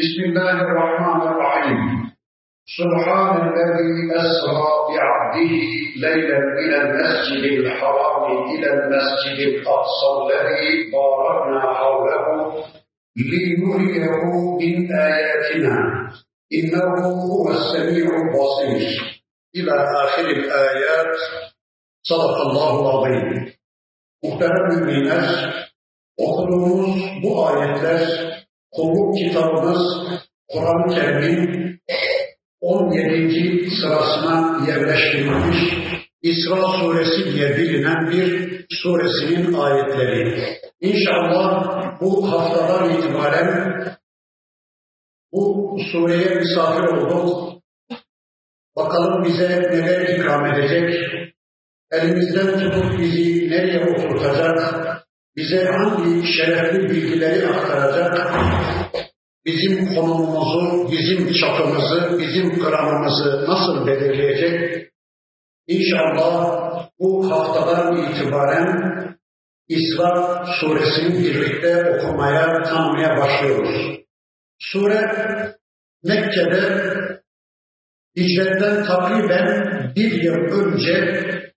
بسم الله الرحمن الرحيم. سبحان الذي أسرى بعبده ليلا إلى المسجد الحرام إلى المسجد الأقصى الذي باركنا حوله لنريه من آياتنا. إنه هو السميع البصير. إلى آخر الآيات. صدق الله العظيم. Muhterem müminler, okuduğumuz bu ayetler kulluk kitabımız Kur'an-ı Kerim'in 17. sırasına yerleştirilmiş İsra suresi diye bilinen bir suresinin ayetleri. İnşallah bu haftadan itibaren bu sureye misafir olduk. Bakalım bize neler ikram edecek, elimizden tutup bizi nereye oturtacak, bize hangi şerefli bilgileri aktaracak, bizim konumumuzu, bizim çapımızı, bizim gramımızı nasıl belirleyecek? İnşallah bu haftadan itibaren İsra suresini birlikte okumaya, tanımaya başlıyoruz. Sure Mekke'de hicretten takriben bir yıl önce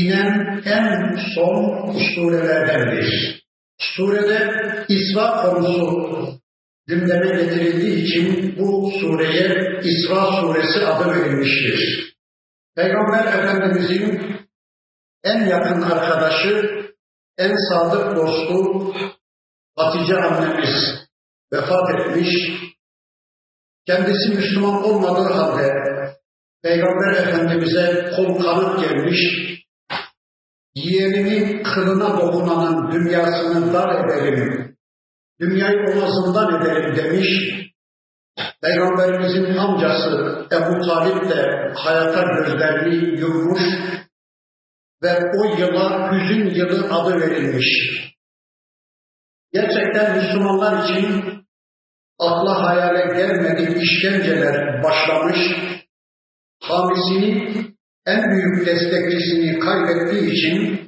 inen en son surelerdendir. Surede İsra konusu gündeme getirildiği için bu sureye İsra suresi adı verilmiştir. Peygamber Efendimizin en yakın arkadaşı, en sadık dostu Hatice annemiz vefat etmiş. Kendisi Müslüman olmadığı halde Peygamber Efendimiz'e kol kanıp gelmiş, yeğeninin kılına dokunanın dünyasını dar ederim, dünyayı omazından ederim demiş. Peygamberimizin amcası Ebu Talip de hayata gözlerini yummuş ve o yıla hüzün yılı adı verilmiş. Gerçekten Müslümanlar için akla hayale gelmedik işkenceler başlamış. Hamisini en büyük destekçisini kaybettiği için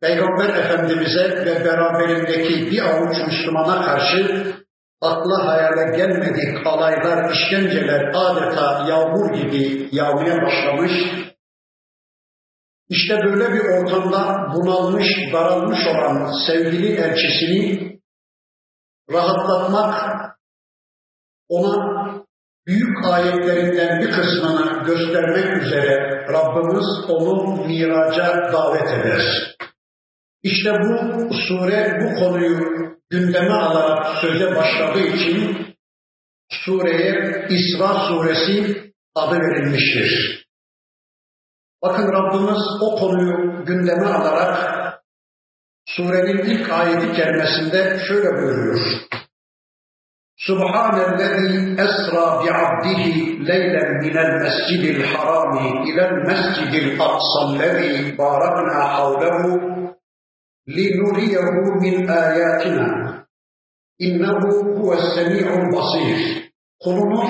Peygamber Efendimiz'e ve beraberindeki bir avuç Müslümana karşı akla hayale gelmedik alaylar, işkenceler adeta yağmur gibi yağmaya başlamış. İşte böyle bir ortamda bunalmış, daralmış olan sevgili elçisini rahatlatmak, ona büyük ayetlerinden bir kısmını göstermek üzere Rabbimiz onu miraca davet eder. İşte bu sure bu konuyu gündeme alarak söze başladığı için sureye İsra suresi adı verilmiştir. Bakın Rabbimiz o konuyu gündeme alarak surenin ilk ayeti kerimesinde şöyle buyuruyor. سبحان الذي أسرى بعبده ليلا من المسجد الحرام إلى المسجد الأقصى الذي باركنا حوله لنريه من آياتنا. إنه هو السميع البصير. Kulunu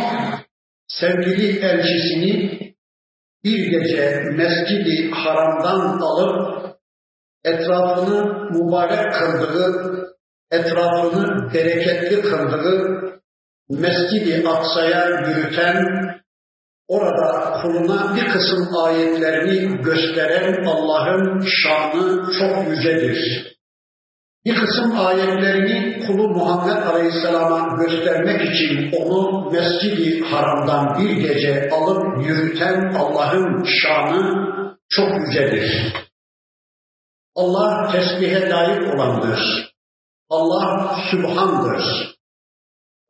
sevgili elçisini bir gece mescidi haramdan alıp etrafını mübarek kıldığı etrafını bereketli kıldığı Mescid-i Aksa'ya yürüten, orada kuluna bir kısım ayetlerini gösteren Allah'ın şanı çok yücedir. Bir kısım ayetlerini kulu Muhammed Aleyhisselam'a göstermek için onu Mescid-i Haram'dan bir gece alıp yürüten Allah'ın şanı çok yücedir. Allah tesbihe layık olandır. Allah sübhandır.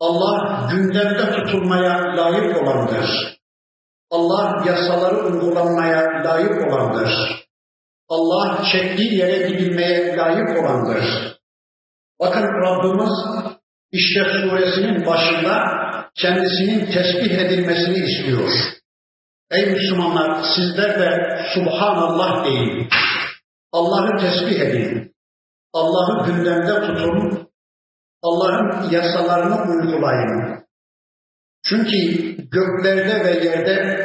Allah gündemde tutulmaya layık olandır. Allah yasaları uygulanmaya layık olandır. Allah çektiği yere gidilmeye layık olandır. Bakın Rabbimiz işte suresinin başında kendisinin tesbih edilmesini istiyor. Ey Müslümanlar sizler de Subhanallah deyin. Allah'ı tesbih edin. Allah'ı gündemde tutun, Allah'ın yasalarını uygulayın. Çünkü göklerde ve yerde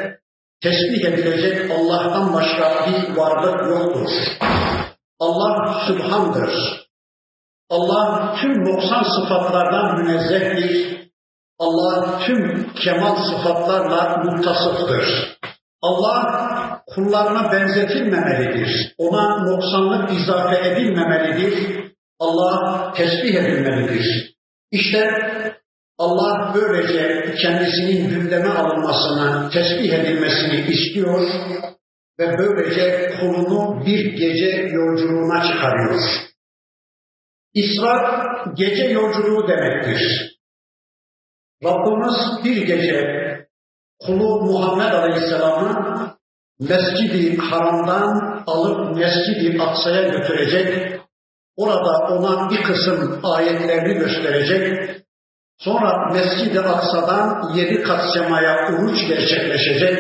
tesbih edilecek Allah'tan başka bir varlık yoktur. Allah Sübhan'dır. Allah tüm 90 sıfatlardan münezzehtir. Allah tüm kemal sıfatlarla muttasıftır. Allah kullarına benzetilmemelidir. Ona noksanlık izafe edilmemelidir. Allah tesbih edilmelidir. İşte Allah böylece kendisinin gündeme alınmasını, tesbih edilmesini istiyor ve böylece kulunu bir gece yolculuğuna çıkarıyor. İsra gece yolculuğu demektir. Rabbimiz bir gece kulu Muhammed Aleyhisselam'ı Mescid-i Haram'dan alıp Mescid-i Aksa'ya götürecek, orada ona bir kısım ayetlerini gösterecek, sonra Mescid-i Aksa'dan yedi kat semaya uruç gerçekleşecek,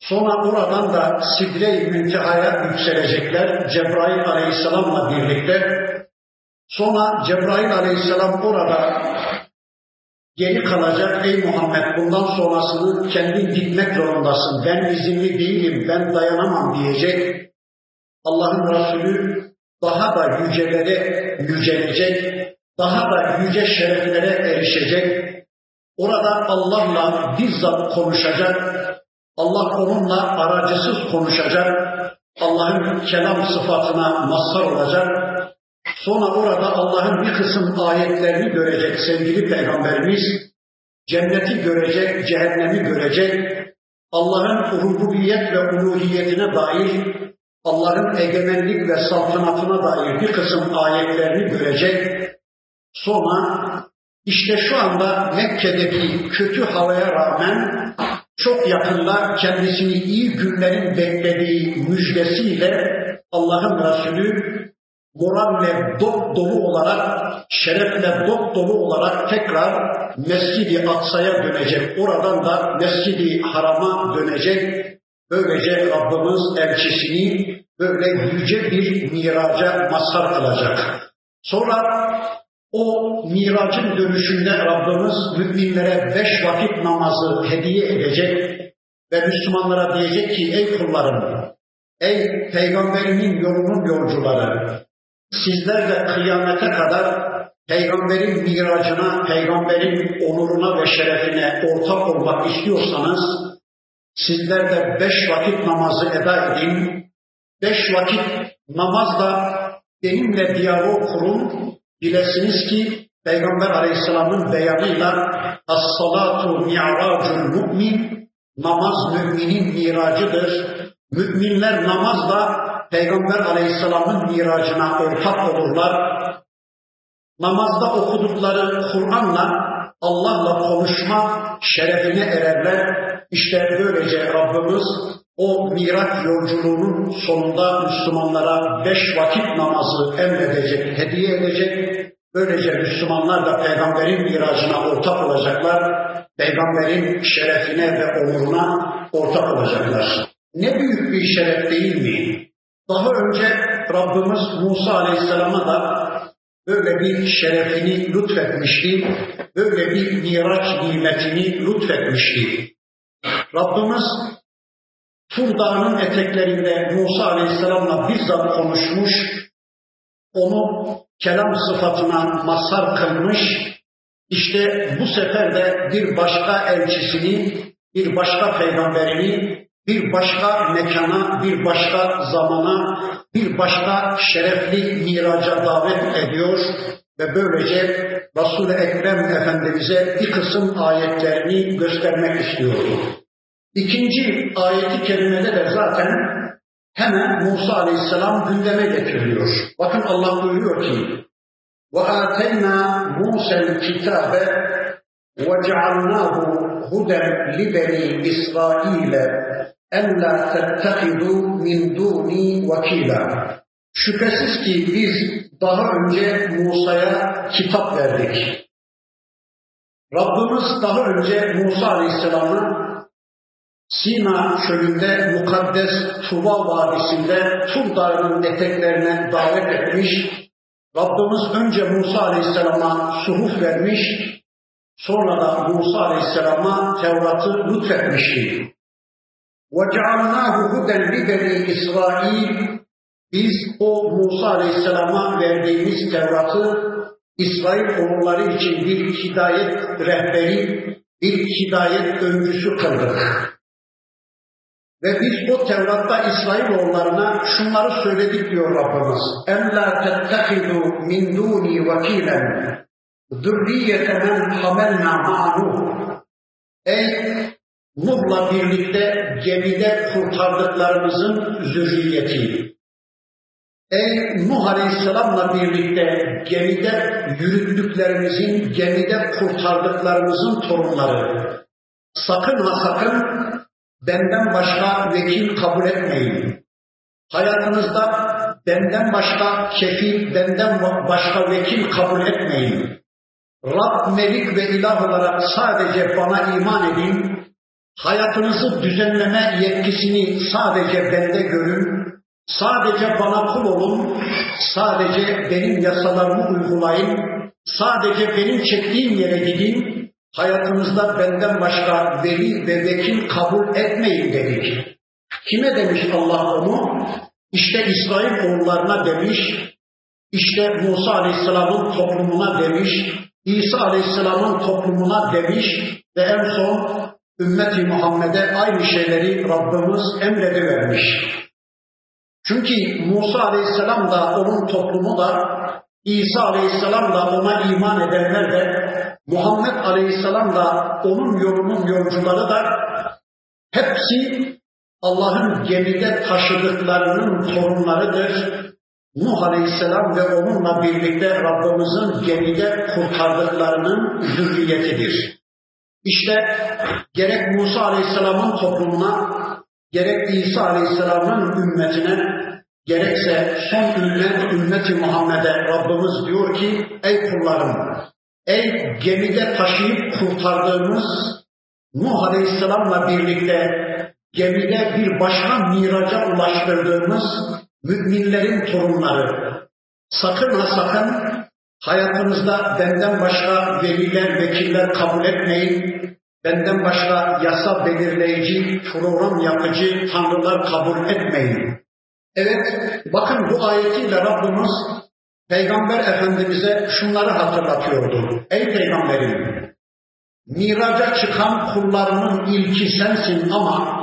sonra oradan da Sidre-i Münteha'ya yükselecekler Cebrail Aleyhisselam'la birlikte, sonra Cebrail Aleyhisselam orada Geri kalacak ey Muhammed bundan sonrasını kendin gitmek zorundasın. Ben izinli değilim, ben dayanamam diyecek. Allah'ın Resulü daha da yücelere yücelecek, daha da yüce şereflere erişecek. Orada Allah'la bizzat konuşacak. Allah onunla aracısız konuşacak. Allah'ın kelam sıfatına mazhar olacak Sonra orada Allah'ın bir kısım ayetlerini görecek sevgili Peygamberimiz. Cenneti görecek, cehennemi görecek. Allah'ın rububiyet ve uluhiyetine dair, Allah'ın egemenlik ve saltanatına dair bir kısım ayetlerini görecek. Sonra işte şu anda Mekke'deki kötü havaya rağmen çok yakında kendisini iyi günlerin beklediği müjdesiyle Allah'ın Resulü moralle dop dolu olarak, şerefle dop dolu olarak tekrar Mescid-i Aksa'ya dönecek. Oradan da Mescid-i Haram'a dönecek. Böylece Rabbimiz elçisini böyle yüce bir miraca mazhar kılacak. Sonra o miracın dönüşünde Rabbimiz müminlere beş vakit namazı hediye edecek ve Müslümanlara diyecek ki ey kullarım, ey peygamberimin yolunun yolcuları, Sizler de kıyamete kadar peygamberin miracına, peygamberin onuruna ve şerefine ortak olmak istiyorsanız sizler de beş vakit namazı eda edin. Beş vakit namazla benimle diyalog kurun. Bilesiniz ki Peygamber Aleyhisselam'ın beyanıyla As-salatu mi'racul mu'min Namaz müminin miracıdır. Müminler namazla Peygamber Aleyhisselam'ın miracına ortak olurlar. Namazda okudukları Kur'an'la Allah'la konuşma şerefine ererler. İşte böylece Rabbimiz o miraç yolculuğunun sonunda Müslümanlara beş vakit namazı emredecek, hediye edecek. Böylece Müslümanlar da peygamberin miracına ortak olacaklar. Peygamberin şerefine ve onuruna ortak olacaklar. Ne büyük bir şeref değil mi? Daha önce Rabbimiz Musa Aleyhisselam'a da böyle bir şerefini lütfetmişti, böyle bir miraç nimetini lütfetmişti. Rabbimiz Tur Dağı'nın eteklerinde Musa Aleyhisselam'la bizzat konuşmuş, onu kelam sıfatına mazhar kılmış, İşte bu sefer de bir başka elçisini, bir başka peygamberini bir başka mekana, bir başka zamana, bir başka şerefli miraca davet ediyor ve böylece Resul-i Ekrem Efendimiz'e bir kısım ayetlerini göstermek istiyor. İkinci ayeti kerimede de zaten hemen Musa Aleyhisselam gündeme getiriliyor. Bakın Allah buyuruyor ki وَآتَيْنَا مُوسَى الْكِتَابَ وَجَعَلْنَاهُ هُدًى لِبَنِي إِسْرَائِيلَ اَلَّا تَتَّخِذُوا مِنْ دُونِي وَكِيلًا Şüphesiz ki biz daha önce Musa'ya kitap verdik. Rabbimiz daha önce Musa Aleyhisselam'ı Sina çölünde mukaddes Tuba Vadisi'nde Tur Dağı'nın eteklerine davet etmiş. Rabbimiz önce Musa Aleyhisselam'a suhuf vermiş, sonra da Musa Aleyhisselam'a Tevrat'ı lütfetmişti. وَجَعَلْنَاهُ هُدًى لِبَنِي İsrail Biz o Musa Aleyhisselam'a verdiğimiz Tevrat'ı İsrail oğulları için bir hidayet rehberi, bir hidayet öncüsü kıldık. Ve biz o Tevrat'ta İsrailoğullarına şunları söyledik diyor Rabbimiz. اَمْ لَا تَتَّخِذُوا مِنْ دُونِي وَكِيلًا ذُرِّيَّةَ مَنْ حَمَلْنَا مَعَنُهُ Ey Nuh'la birlikte gemide kurtardıklarımızın zürriyeti. Ey Nuh Aleyhisselam'la birlikte gemide yürüttüklerimizin, gemide kurtardıklarımızın torunları. Sakın ha sakın benden başka vekil kabul etmeyin. Hayatınızda benden başka kefil, benden başka vekil kabul etmeyin. Rab, Melik ve İlah olarak sadece bana iman edin. Hayatınızı düzenleme yetkisini sadece bende görün. Sadece bana kul olun. Sadece benim yasalarımı uygulayın. Sadece benim çektiğim yere gidin. Hayatınızda benden başka veli ve vekil kabul etmeyin dedik. Kime demiş Allah onu? İşte İsrail oğullarına demiş, işte Musa Aleyhisselam'ın toplumuna demiş, İsa Aleyhisselam'ın toplumuna demiş ve en son ümmeti Muhammed'e aynı şeyleri Rabbimiz emredivermiş. Çünkü Musa Aleyhisselam da onun toplumu da İsa Aleyhisselam da ona iman edenler de Muhammed Aleyhisselam da onun yolunun yolcuları da hepsi Allah'ın gemide taşıdıklarının torunlarıdır. Nuh Aleyhisselam ve onunla birlikte Rabbimizin gemide kurtardıklarının zürriyetidir. İşte gerek Musa Aleyhisselam'ın toplumuna, gerek İsa Aleyhisselam'ın ümmetine, gerekse son ümmet, ümmeti Muhammed'e Rabbimiz diyor ki, ey kullarım, ey gemide taşıyıp kurtardığımız Nuh Aleyhisselam'la birlikte gemide bir başka miraca ulaştırdığımız müminlerin torunları. Sakın ha sakın hayatınızda benden başka veliler, vekiller kabul etmeyin. Benden başka yasa belirleyici, program yapıcı tanrılar kabul etmeyin. Evet, bakın bu ayetiyle Rabbimiz Peygamber Efendimiz'e şunları hatırlatıyordu. Ey Peygamberim, miraca çıkan kullarının ilki sensin ama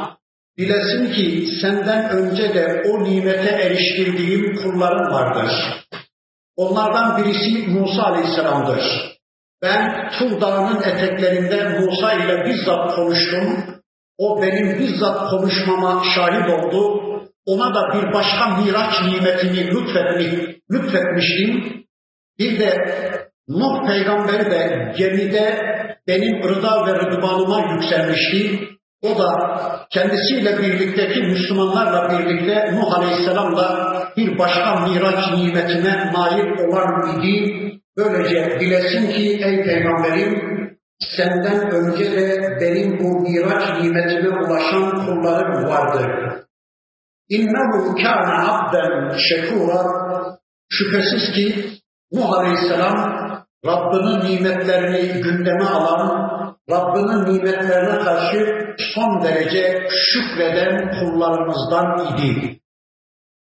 bilesin ki senden önce de o nimete eriştirdiğim kullarım vardır. Onlardan birisi Musa Aleyhisselam'dır. Ben Tur Dağı'nın eteklerinde Musa ile bizzat konuştum. O benim bizzat konuşmama şahit oldu. Ona da bir başka miraç nimetini lütfetmiş, lütfetmiştim. Bir de Nuh peygamber de gemide benim rıda ve rıdvanıma yükselmişti. O da kendisiyle birlikteki Müslümanlarla birlikte Nuh Aleyhisselam'la bir başka miraç nimetine nail olan idi. Böylece bilesin ki ey peygamberim senden önce de benim bu miraç nimetine ulaşan kullarım vardır. İnnehu kâne abden şekûra Şüphesiz ki Nuh Aleyhisselam Rabbinin nimetlerini gündeme alan, Rabbinin nimetlerine karşı son derece şükreden kullarımızdan idi.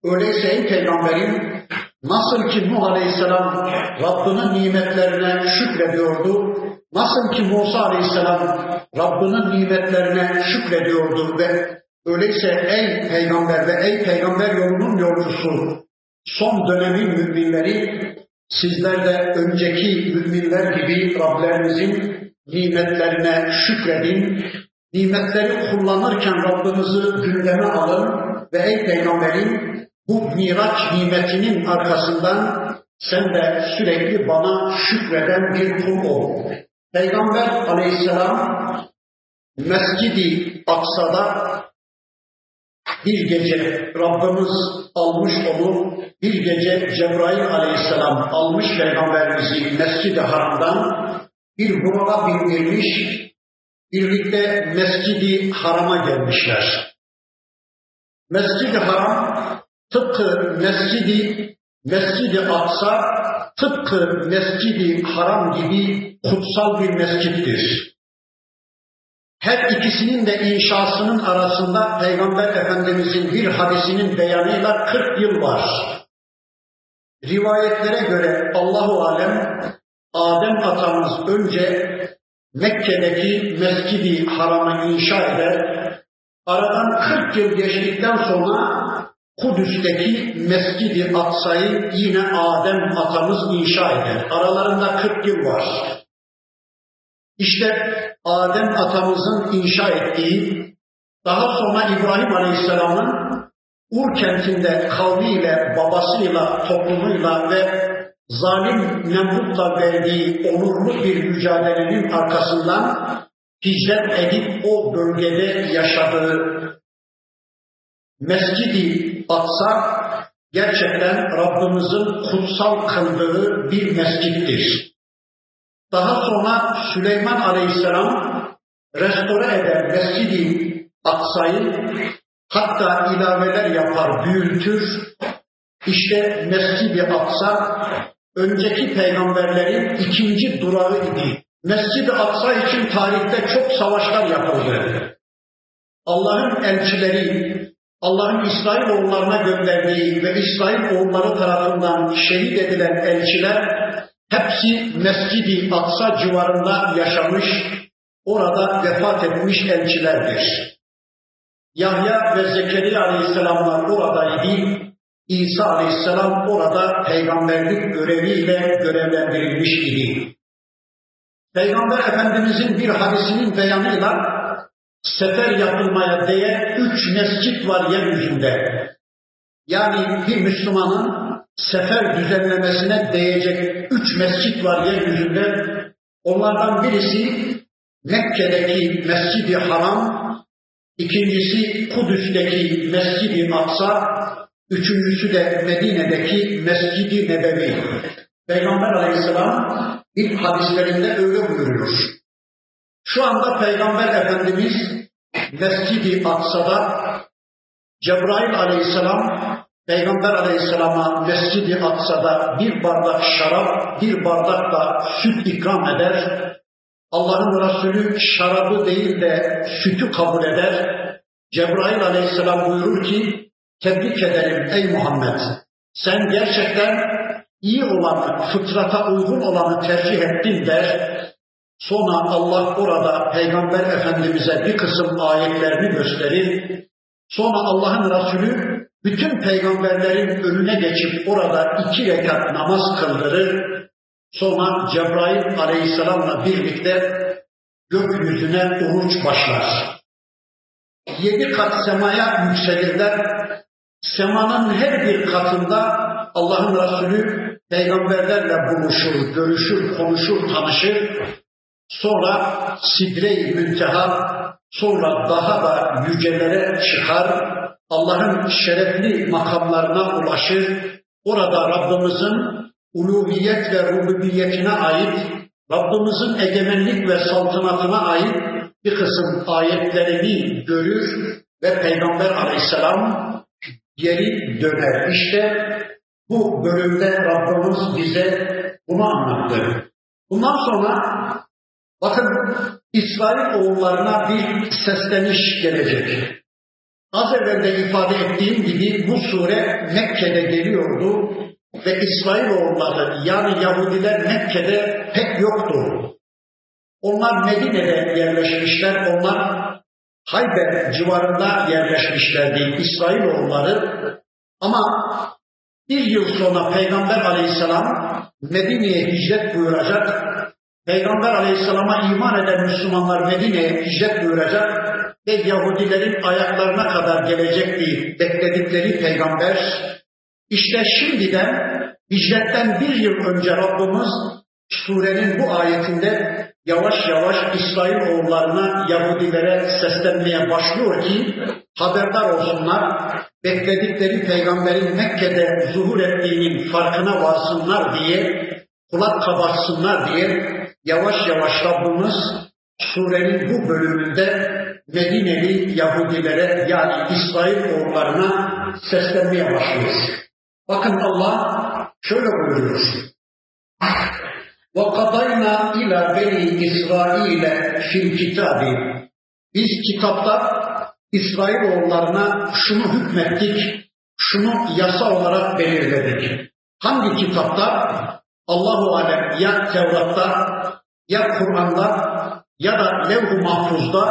Öyleyse ey peygamberim nasıl ki Nuh Aleyhisselam Rabbinin nimetlerine şükrediyordu, nasıl ki Musa Aleyhisselam Rabbinin nimetlerine şükrediyordu ve öyleyse ey peygamber ve ey peygamber yolunun yolcusu son dönemin müminleri sizler de önceki müminler gibi Rablerinizin nimetlerine şükredin. Nimetleri kullanırken Rabbinizi gündeme alın ve ey peygamberim bu miraç nimetinin arkasından sen de sürekli bana şükreden bir kul ol. Peygamber aleyhisselam Mescidi Aksa'da bir gece Rabbimiz almış onu, bir gece Cebrail aleyhisselam almış Peygamberimizi Mescid-i Haram'dan bir buraya bindirmiş, birlikte Mescid-i Haram'a gelmişler. Mescid-i Haram tıpkı Mescid-i Mescid-i Aksa tıpkı Mescid-i Haram gibi kutsal bir mescittir. Her ikisinin de inşasının arasında Peygamber Efendimizin bir hadisinin beyanıyla 40 yıl var. Rivayetlere göre Allahu alem Adem atamız önce Mekke'deki Mescid-i Haram'ı inşa eder. Aradan 40 yıl geçtikten sonra Kudüs'teki Mescid-i Aksa'yı yine Adem atamız inşa eder. Aralarında 40 yıl var. İşte Adem atamızın inşa ettiği, daha sonra İbrahim Aleyhisselam'ın Ur kentinde kavmiyle, babasıyla, toplumuyla ve zalim Nemrut'la verdiği onurlu bir mücadelenin arkasından hicret edip o bölgede yaşadığı Mescid-i Aksa gerçekten Rabbimizin kutsal kıldığı bir mescittir. Daha sonra Süleyman Aleyhisselam restore eden Mescid-i Aksa'yı hatta ilaveler yapar, büyütür. İşte Mescid-i Aksa önceki peygamberlerin ikinci durağı idi. Mescid-i Aksa için tarihte çok savaşlar yapıldı. Allah'ın elçileri, Allah'ın İsrail oğullarına gönderdiği ve İsrail oğulları tarafından şehit edilen elçiler hepsi Mescid-i Aksa civarında yaşamış, orada vefat etmiş elçilerdir. Yahya ve Zekeriya aleyhisselamlar oradaydı. İsa aleyhisselam orada peygamberlik göreviyle görevlendirilmiş idi. Peygamber Efendimizin bir hadisinin beyanıyla sefer yapılmaya değer üç mescit var yeryüzünde. Yani bir Müslümanın sefer düzenlemesine değecek üç mescit var yeryüzünde. Onlardan birisi Mekke'deki Mescid-i Haram, ikincisi Kudüs'teki Mescid-i Aksa, üçüncüsü de Medine'deki Mescid-i Nebevi. Peygamber Aleyhisselam ilk hadislerinde öyle buyuruyor. Şu anda Peygamber Efendimiz Mescid-i Aksa'da Cebrail Aleyhisselam Peygamber Aleyhisselam'a Mescid-i Aksa'da bir bardak şarap, bir bardak da süt ikram eder. Allah'ın Resulü şarabı değil de sütü kabul eder. Cebrail Aleyhisselam buyurur ki, tebrik ederim ey Muhammed. Sen gerçekten iyi olanı, fıtrata uygun olanı tercih ettin der. Sonra Allah orada Peygamber Efendimiz'e bir kısım ayetlerini gösterir. Sonra Allah'ın Resulü bütün peygamberlerin önüne geçip orada iki rekat namaz kıldırır. Sonra Cebrail aleyhisselamla birlikte gökyüzüne uruç başlar. Yedi kat semaya yükselirler. Semanın her bir katında Allah'ın Resulü peygamberlerle buluşur, görüşür, konuşur, tanışır. Sonra sidre-i münteha, sonra daha da yücelere çıkar, Allah'ın şerefli makamlarına ulaşır. Orada Rabbimizin uluhiyet ve rububiyetine ait, Rabbimizin egemenlik ve saltanatına ait bir kısım ayetlerini görür ve Peygamber aleyhisselam geri döner. İşte bu bölümde Rabbimiz bize bunu anlattı. Bundan sonra bakın İsrail oğullarına bir sesleniş gelecek. Az evvel de ifade ettiğim gibi bu sure Mekke'de geliyordu ve İsrailoğulları yani Yahudiler Mekke'de pek yoktu. Onlar Medine'de yerleşmişler, onlar Hayber civarında yerleşmişlerdi İsrailoğulları. Ama bir yıl sonra Peygamber aleyhisselam Medine'ye hicret buyuracak. Peygamber aleyhisselama iman eden Müslümanlar Medine'ye hicret buyuracak ve Yahudilerin ayaklarına kadar gelecekti bekledikleri peygamber. İşte şimdiden hicretten bir yıl önce Rabbimiz surenin bu ayetinde yavaş yavaş İsrail oğullarına Yahudilere seslenmeye başlıyor ki haberdar olsunlar, bekledikleri peygamberin Mekke'de zuhur ettiğinin farkına varsınlar diye, kulak kabarsınlar diye yavaş yavaş Rabbimiz surenin bu bölümünde Medineli Yahudilere yani İsrail oğullarına seslenmeye başlıyor. Bakın Allah şöyle buyuruyor. وَقَضَيْنَا اِلَى بَنِي İsrail fil kitabi. Biz kitapta İsrail oğullarına şunu hükmettik, şunu yasa olarak belirledik. Hangi kitapta? Allahu alem ya Tevrat'ta ya Kur'an'da ya da levh-u mahfuzda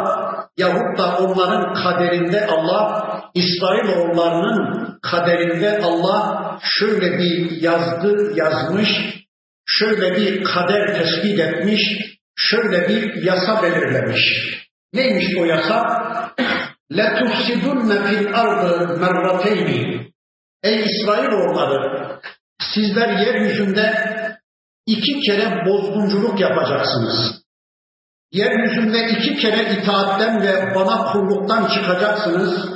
yahut da onların kaderinde Allah İsrailoğullarının kaderinde Allah şöyle bir yazdı, yazmış, şöyle bir kader tespit etmiş, şöyle bir yasa belirlemiş. Neymiş o yasa? لَتُفْسِدُنَّ فِي الْأَرْضِ مَرَّتَيْنِ Ey İsrailoğulları, sizler yeryüzünde iki kere bozgunculuk yapacaksınız. Yeryüzünde iki kere itaatten ve bana kulluktan çıkacaksınız.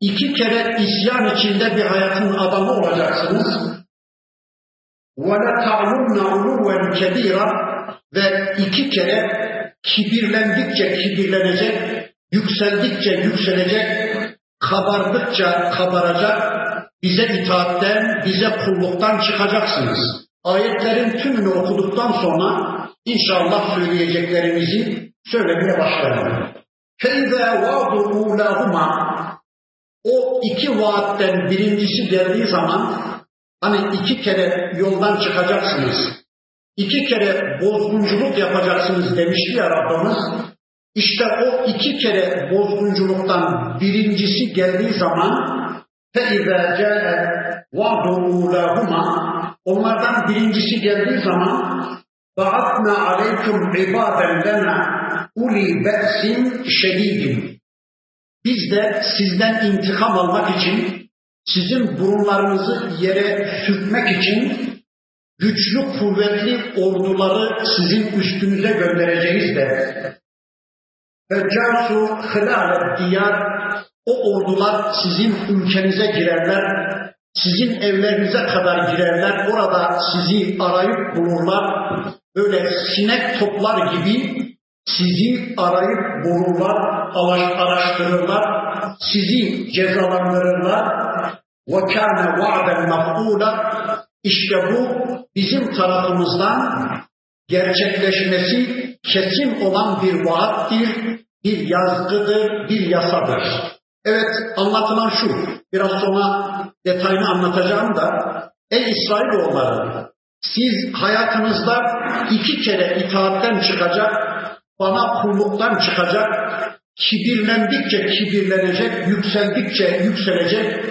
İki kere isyan içinde bir hayatın adamı olacaksınız. وَلَتَعْلُمْنَ عُلُوًا كَب۪يرًا Ve iki kere kibirlendikçe kibirlenecek, yükseldikçe yükselecek, kabardıkça kabaracak, bize itaatten, bize kulluktan çıkacaksınız. Ayetlerin tümünü okuduktan sonra inşallah söyleyeceklerimizi söylemeye başlayalım. فَاِذَا وَعْدُ اُولَاهُمَا O iki vaatten birincisi geldiği zaman hani iki kere yoldan çıkacaksınız, iki kere bozgunculuk yapacaksınız demişti ya Rabbimiz. İşte o iki kere bozgunculuktan birincisi geldiği zaman فَاِذَا جَاءَ وَعْدُ اُولَاهُمَا Onlardan birincisi geldiği zaman بَعَثْنَا عَلَيْكُمْ عِبَادًا لَنَا اُلِي بَأْسٍ شَد۪يدٍ Biz de sizden intikam almak için, sizin burunlarınızı yere sürtmek için güçlü kuvvetli orduları sizin üstünüze göndereceğiz de. Ve casu hılalet diyar o ordular sizin ülkenize girerler sizin evlerinize kadar girerler. Orada sizi arayıp bulurlar. Böyle sinek toplar gibi sizi arayıp bulurlar araştırırlar sizi cezalandırırlar وَكَانَ وَعْدًا مَفْعُولًا İşte bu bizim tarafımızdan gerçekleşmesi kesin olan bir vaattir, bir yazgıdır, bir yasadır. Evet anlatılan şu, biraz sonra detayını anlatacağım da, ey İsrailoğulları siz hayatınızda iki kere itaatten çıkacak, bana kulluktan çıkacak, kibirlendikçe kibirlenecek, yükseldikçe yükselecek,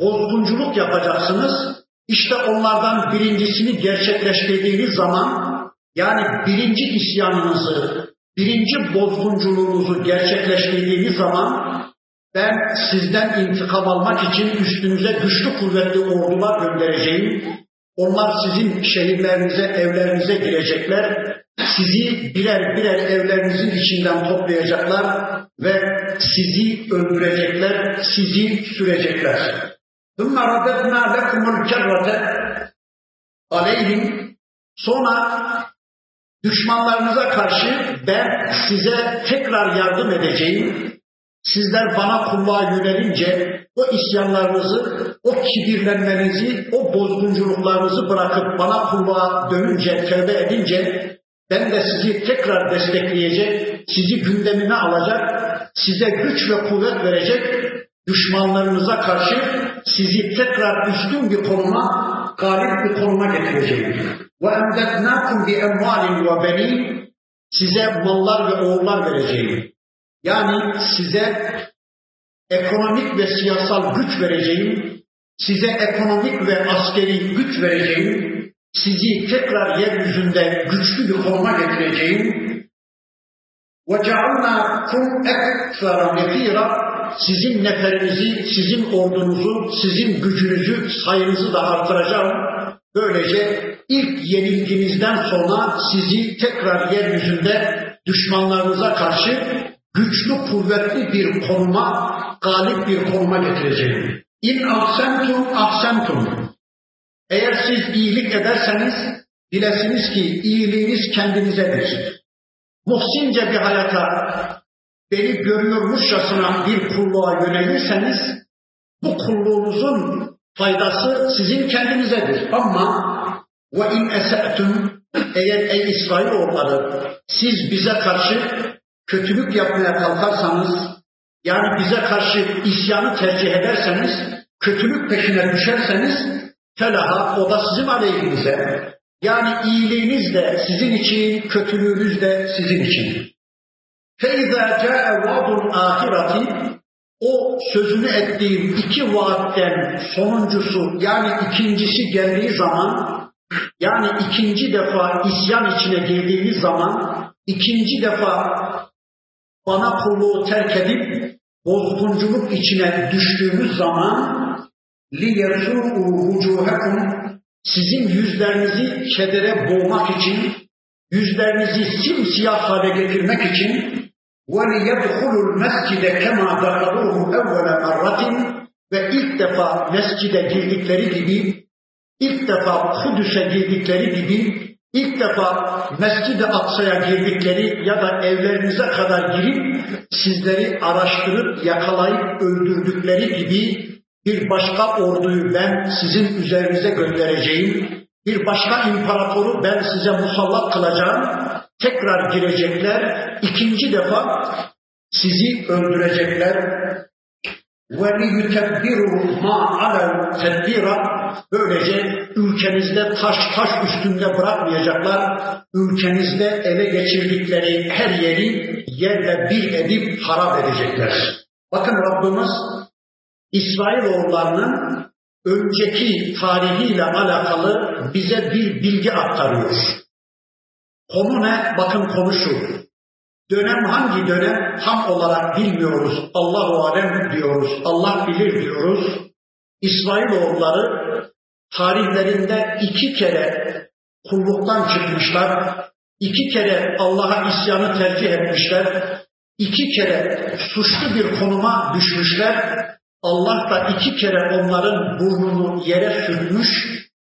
bozgunculuk yapacaksınız. İşte onlardan birincisini gerçekleştirdiğiniz zaman, yani birinci isyanınızı, birinci bozgunculuğunuzu gerçekleştirdiğiniz zaman, ben sizden intikam almak için üstünüze güçlü kuvvetli ordular göndereceğim. Onlar sizin şehirlerinize, evlerinize girecekler. Sizi birer birer evlerinizin içinden toplayacaklar ve sizi öldürecekler, sizi sürecekler. ثُمَّ رَدَدْنَا لَكُمُ الْكَرَّةَ aleyhim sonra düşmanlarınıza karşı ben size tekrar yardım edeceğim. Sizler bana kulluğa yönelince o isyanlarınızı, o kibirlenmenizi, o bozgunculuklarınızı bırakıp bana kulluğa dönünce, tövbe edince ben de sizi tekrar destekleyecek, sizi gündemine alacak, size güç ve kuvvet verecek, düşmanlarınıza karşı sizi tekrar üstün bir konuma, galip bir konuma getireceğim. وَاَمْدَدْنَاكُمْ بِاَمْوَالٍ وَبَنِينَ Size mallar ve oğullar vereceğim. Yani size ekonomik ve siyasal güç vereceğim, size ekonomik ve askeri güç vereceğim, sizi tekrar yeryüzünde güçlü bir konuma getireceğim. وَجَعَلْنَاكُمْ اَكْثَرَ نَف۪يرًا sizin neferinizi, sizin ordunuzu, sizin gücünüzü, sayınızı da artıracağım. Böylece ilk yenilginizden sonra sizi tekrar yeryüzünde düşmanlarınıza karşı güçlü, kuvvetli bir konuma, galip bir konuma getireceğim. İn ahsentum ahsentum. Eğer siz iyilik ederseniz bilesiniz ki iyiliğiniz kendinizedir. Muhsince bir hayata beni görüyormuşçasına bir kulluğa yönelirseniz bu kulluğunuzun faydası sizin kendinizedir. Ama ve in ese'tum eğer ey İsrailoğulları siz bize karşı kötülük yapmaya kalkarsanız yani bize karşı isyanı tercih ederseniz kötülük peşine düşerseniz felaha o da sizin aleyhinize. Yani iyiliğiniz de sizin için, kötülüğünüz de sizin için. فَاِذَا جَاءَ وَعْدُ الْآخِرَةِ O sözünü ettiğim iki vaatten sonuncusu yani ikincisi geldiği zaman yani ikinci defa isyan içine girdiğiniz zaman ikinci defa bana kulluğu terk edip bozgunculuk içine düştüğünüz zaman لِيَسُوءُ وُجُوهَكُمْ Sizin yüzlerinizi kedere boğmak için, yüzlerinizi simsiyah hale getirmek için وَلِيَدْخُلُوا الْمَسْجِدَ كَمَا دَخَلُوهُ اَوَّلَ مَرَّةٍ Ve ilk defa mescide girdikleri gibi, ilk defa Kudüs'e girdikleri gibi, ilk defa Mescid-i Aksa'ya girdikleri ya da evlerinize kadar girip sizleri araştırıp yakalayıp öldürdükleri gibi bir başka orduyu ben sizin üzerinize göndereceğim. Bir başka imparatoru ben size musallat kılacağım. Tekrar girecekler. ikinci defa sizi öldürecekler. Ve liyutebbiru ma alel tedbira. Böylece ülkenizde taş taş üstünde bırakmayacaklar. Ülkenizde ele geçirdikleri her yeri yerle bir edip harap edecekler. Bakın Rabbimiz İsrailoğullarının önceki tarihiyle alakalı bize bir bilgi aktarıyor. Konu ne? Bakın konu şu. Dönem hangi dönem tam olarak bilmiyoruz. Allahu alem diyoruz. Allah bilir diyoruz. İsrailoğulları tarihlerinde iki kere kulluktan çıkmışlar. iki kere Allah'a isyanı tercih etmişler. iki kere suçlu bir konuma düşmüşler Allah da iki kere onların burnunu yere sürmüş,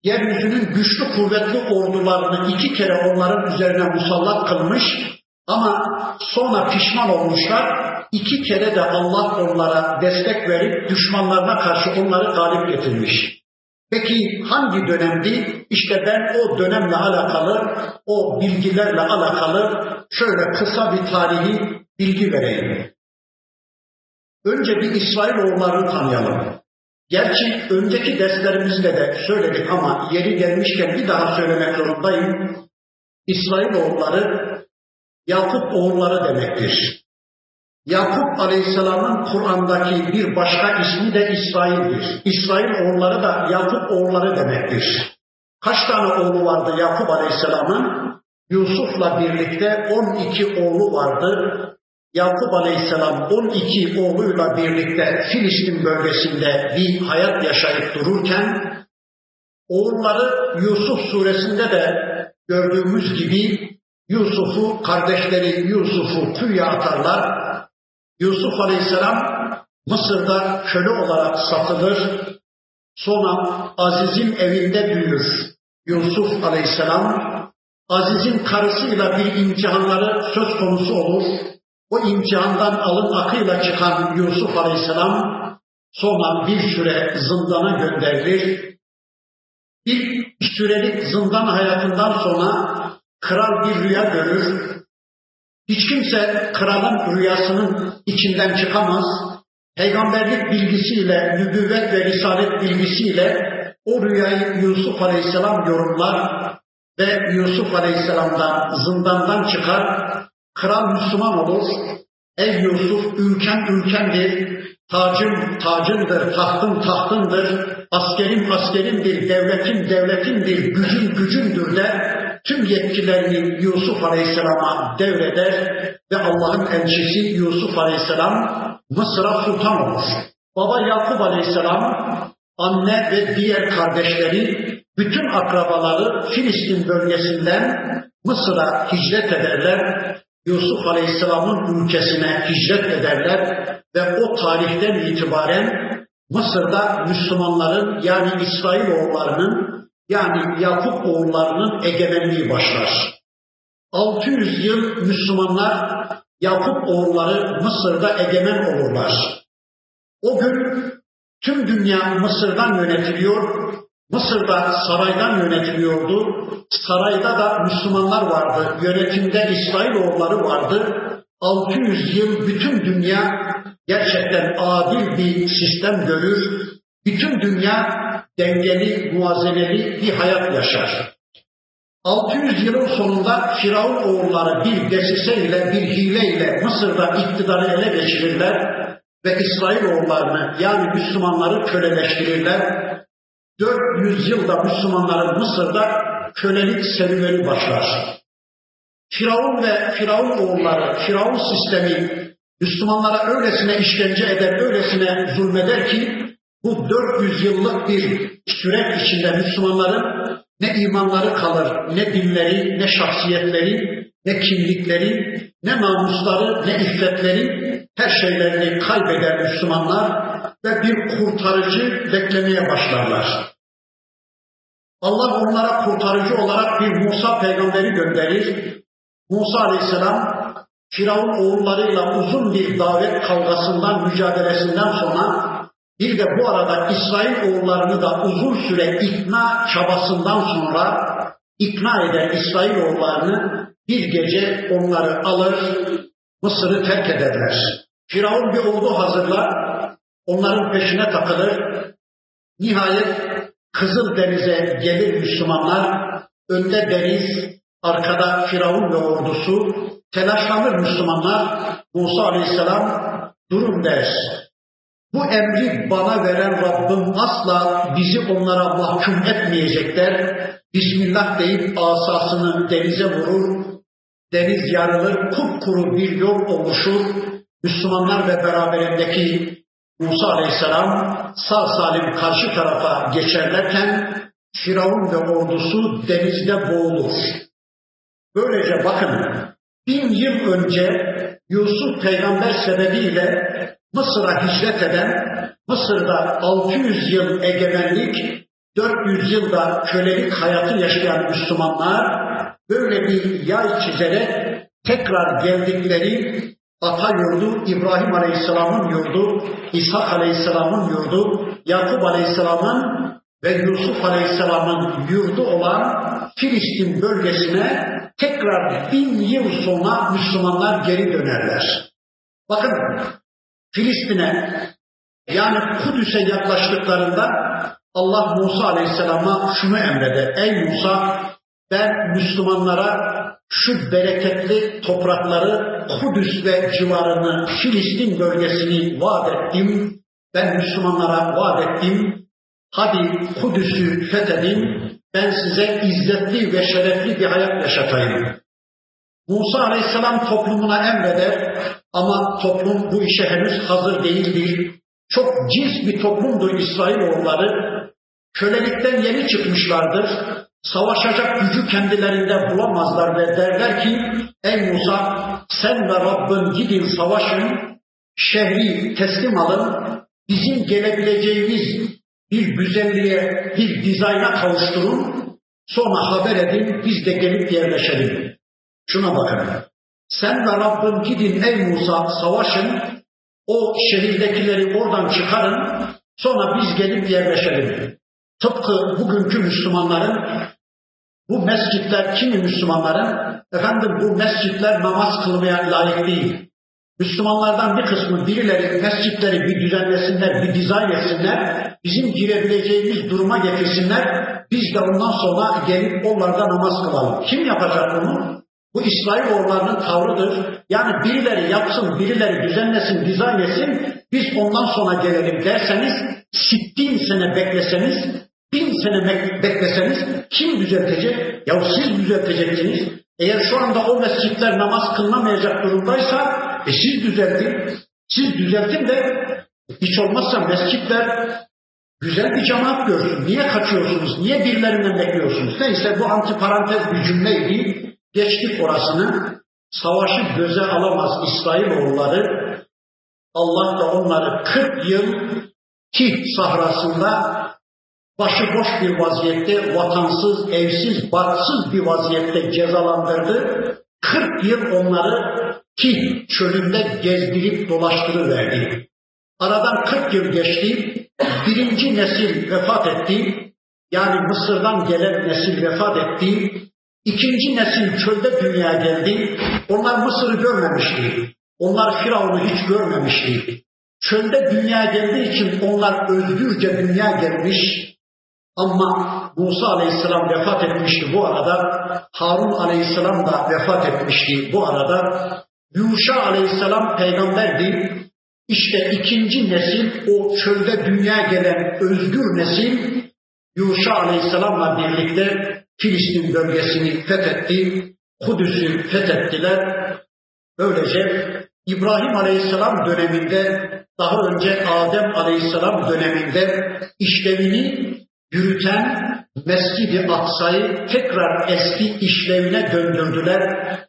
yeryüzünün güçlü kuvvetli ordularını iki kere onların üzerine musallat kılmış ama sonra pişman olmuşlar. İki kere de Allah onlara destek verip düşmanlarına karşı onları galip getirmiş. Peki hangi dönemdi? İşte ben o dönemle alakalı, o bilgilerle alakalı şöyle kısa bir tarihi bilgi vereyim. Önce bir İsrailoğullarını tanıyalım. Gerçi önceki derslerimizde de söyledik ama yeri gelmişken bir daha söylemek zorundayım. İsrailoğulları Yakup oğulları demektir. Yakup Aleyhisselam'ın Kur'an'daki bir başka ismi de İsrail'dir. İsrail oğulları da Yakup oğulları demektir. Kaç tane oğlu vardı Yakup Aleyhisselam'ın? Yusuf'la birlikte 12 oğlu vardı. Yakup Aleyhisselam 12 oğluyla birlikte Filistin bölgesinde bir hayat yaşayıp dururken oğulları Yusuf suresinde de gördüğümüz gibi Yusuf'u, kardeşleri Yusuf'u kuyuya atarlar. Yusuf Aleyhisselam Mısır'da köle olarak satılır. Sonra Aziz'in evinde büyür. Yusuf Aleyhisselam Aziz'in karısıyla bir imtihanları söz konusu olur. O imtihandan alın akıyla çıkan Yusuf Aleyhisselam sonra bir süre zindana gönderilir. Bir sürelik zindan hayatından sonra kral bir rüya görür. Hiç kimse kralın rüyasının içinden çıkamaz. Peygamberlik bilgisiyle, nübüvvet ve risalet bilgisiyle o rüyayı Yusuf Aleyhisselam yorumlar ve Yusuf Aleyhisselam'dan zindandan çıkar Kral Müslüman olur. Ey Yusuf ülken ülkendir. Tacım tacındır, tahtım tahtındır. Askerim askerimdir, devletim devletimdir, gücüm gücümdür de tüm yetkilerini Yusuf Aleyhisselam'a devreder ve Allah'ın elçisi Yusuf Aleyhisselam Mısır'a sultan olur. Baba Yakup Aleyhisselam, anne ve diğer kardeşleri, bütün akrabaları Filistin bölgesinden Mısır'a hicret ederler Yusuf Aleyhisselam'ın ülkesine hicret ederler ve o tarihten itibaren Mısır'da Müslümanların yani İsrailoğullarının yani Yakup oğullarının egemenliği başlar. 600 yıl Müslümanlar Yakup oğulları Mısır'da egemen olurlar. O gün tüm dünya Mısır'dan yönetiliyor. Mısır'da saraydan yönetiliyordu. Sarayda da Müslümanlar vardı. Yönetimde İsrailoğulları vardı. 600 yıl bütün dünya gerçekten adil bir sistem görür. Bütün dünya dengeli, muazeneli bir hayat yaşar. 600 yılın sonunda Firavun oğulları bir desiseyle, bir hileyle Mısır'da iktidarı ele geçirirler ve İsrail oğullarını yani Müslümanları köleleştirirler. 400 yılda Müslümanların Mısır'da kölelik serüveni başlar. Firavun ve Firavun oğulları, Firavun sistemi Müslümanlara öylesine işkence eder, öylesine zulmeder ki bu 400 yıllık bir süreç içinde Müslümanların ne imanları kalır, ne dinleri, ne şahsiyetleri, ne kimlikleri, ne namusları, ne iffetleri, her şeylerini kaybeder Müslümanlar ve bir kurtarıcı beklemeye başlarlar. Allah onlara kurtarıcı olarak bir Musa peygamberi gönderir. Musa aleyhisselam Firavun oğullarıyla uzun bir davet kavgasından, mücadelesinden sonra bir de bu arada İsrail oğullarını da uzun süre ikna çabasından sonra ikna eden İsrail oğullarını bir gece onları alır, Mısır'ı terk ederler. Firavun bir ordu hazırlar, onların peşine takılır. Nihayet Kızıl Deniz'e gelir Müslümanlar, önde deniz, arkada Firavun ve ordusu, telaşlanır Müslümanlar, Musa Aleyhisselam durun der. Bu emri bana veren Rabbim asla bizi onlara mahkum etmeyecekler. Bismillah deyip asasını denize vurur. Deniz yarılır, kupkuru bir yol oluşur. Müslümanlar ve beraberindeki Musa Aleyhisselam sağ salim karşı tarafa geçerlerken Firavun ve ordusu denizde boğulur. Böylece bakın bin yıl önce Yusuf peygamber sebebiyle Mısır'a hicret eden, Mısır'da 600 yıl egemenlik, 400 yılda kölelik hayatı yaşayan Müslümanlar böyle bir yay çizerek tekrar geldikleri ata yurdu, İbrahim Aleyhisselam'ın yurdu, İshak Aleyhisselam'ın yurdu, Yakup Aleyhisselam'ın ve Yusuf Aleyhisselam'ın yurdu olan Filistin bölgesine tekrar bin yıl sonra Müslümanlar geri dönerler. Bakın Filistin'e yani Kudüs'e yaklaştıklarında Allah Musa Aleyhisselam'a şunu emreder. Ey Musa ben Müslümanlara şu bereketli toprakları Kudüs ve civarını Filistin bölgesini vaat ettim. Ben Müslümanlara vaat ettim. Hadi Kudüs'ü fethedin. Ben size izzetli ve şerefli bir hayat yaşatayım. Musa Aleyhisselam toplumuna emreder ama toplum bu işe henüz hazır değildir. Çok cins bir toplumdur İsrailoğulları. Kölelikten yeni çıkmışlardır. Savaşacak gücü kendilerinde bulamazlar ve derler ki ey Musa sen ve Rabbin gidin savaşın, şehri teslim alın, bizim gelebileceğimiz bir güzelliğe, bir dizayna kavuşturun, sonra haber edin, biz de gelip yerleşelim. Şuna bakın. Sen ve Rabbin gidin ey Musa savaşın, o şehirdekileri oradan çıkarın, sonra biz gelip yerleşelim. Tıpkı bugünkü Müslümanların, bu mescitler kimi Müslümanların, efendim bu mescitler namaz kılmaya layık değil. Müslümanlardan bir kısmı birileri mescitleri bir düzenlesinler, bir dizayn etsinler, bizim girebileceğimiz duruma getirsinler, biz de ondan sonra gelip onlarda namaz kılalım. Kim yapacak bunu? Bu İsrail oğullarının tavrıdır. Yani birileri yapsın, birileri düzenlesin, dizayn etsin, biz ondan sonra gelelim derseniz, sittin sene bekleseniz, bin sene bekleseniz kim düzeltecek? Ya siz düzelteceksiniz. Eğer şu anda o mescitler namaz kılınamayacak durumdaysa, e siz düzeltin. Siz düzeltin de hiç olmazsa mescitler güzel bir cemaat görsün. Niye kaçıyorsunuz? Niye birilerinden bekliyorsunuz? Neyse bu antiparantez bir cümleydi. Geçtik orasını. Savaşı göze alamaz İsrailoğulları. Allah da onları 40 yıl Kih sahrasında başıboş bir vaziyette, vatansız, evsiz, barksız bir vaziyette cezalandırdı. 40 yıl onları Kih çölünde gezdirip dolaştırıverdi. Aradan 40 yıl geçti. Birinci nesil vefat etti. Yani Mısır'dan gelen nesil vefat etti. İkinci nesil çölde dünya geldi. Onlar Mısır'ı görmemişti. Onlar Firavun'u hiç görmemişti. Çölde dünya geldiği için onlar özgürce dünya gelmiş. Ama Musa Aleyhisselam vefat etmişti bu arada. Harun Aleyhisselam da vefat etmişti bu arada. Yuşa Aleyhisselam peygamberdi. İşte ikinci nesil o çölde dünya gelen özgür nesil Yuşa Aleyhisselam'la birlikte Filistin bölgesini fethetti, Kudüs'ü fethettiler. Böylece İbrahim Aleyhisselam döneminde, daha önce Adem Aleyhisselam döneminde işlevini yürüten Mescid-i Aksa'yı tekrar eski işlevine döndürdüler.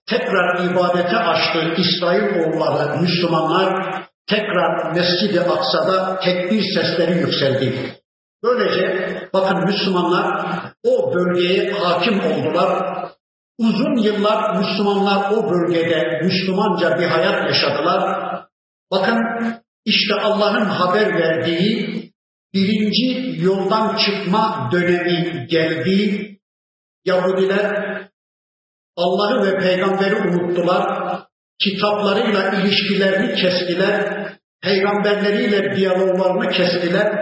Tekrar ibadete açtı İsrailoğulları, Müslümanlar tekrar Mescid-i Aksa'da tekbir sesleri yükseldi. Böylece bakın Müslümanlar o bölgeye hakim oldular. Uzun yıllar Müslümanlar o bölgede Müslümanca bir hayat yaşadılar. Bakın işte Allah'ın haber verdiği birinci yoldan çıkma dönemi geldi. Yahudiler Allah'ı ve peygamberi unuttular. Kitaplarıyla ilişkilerini kestiler. Peygamberleriyle diyaloglarını kestiler.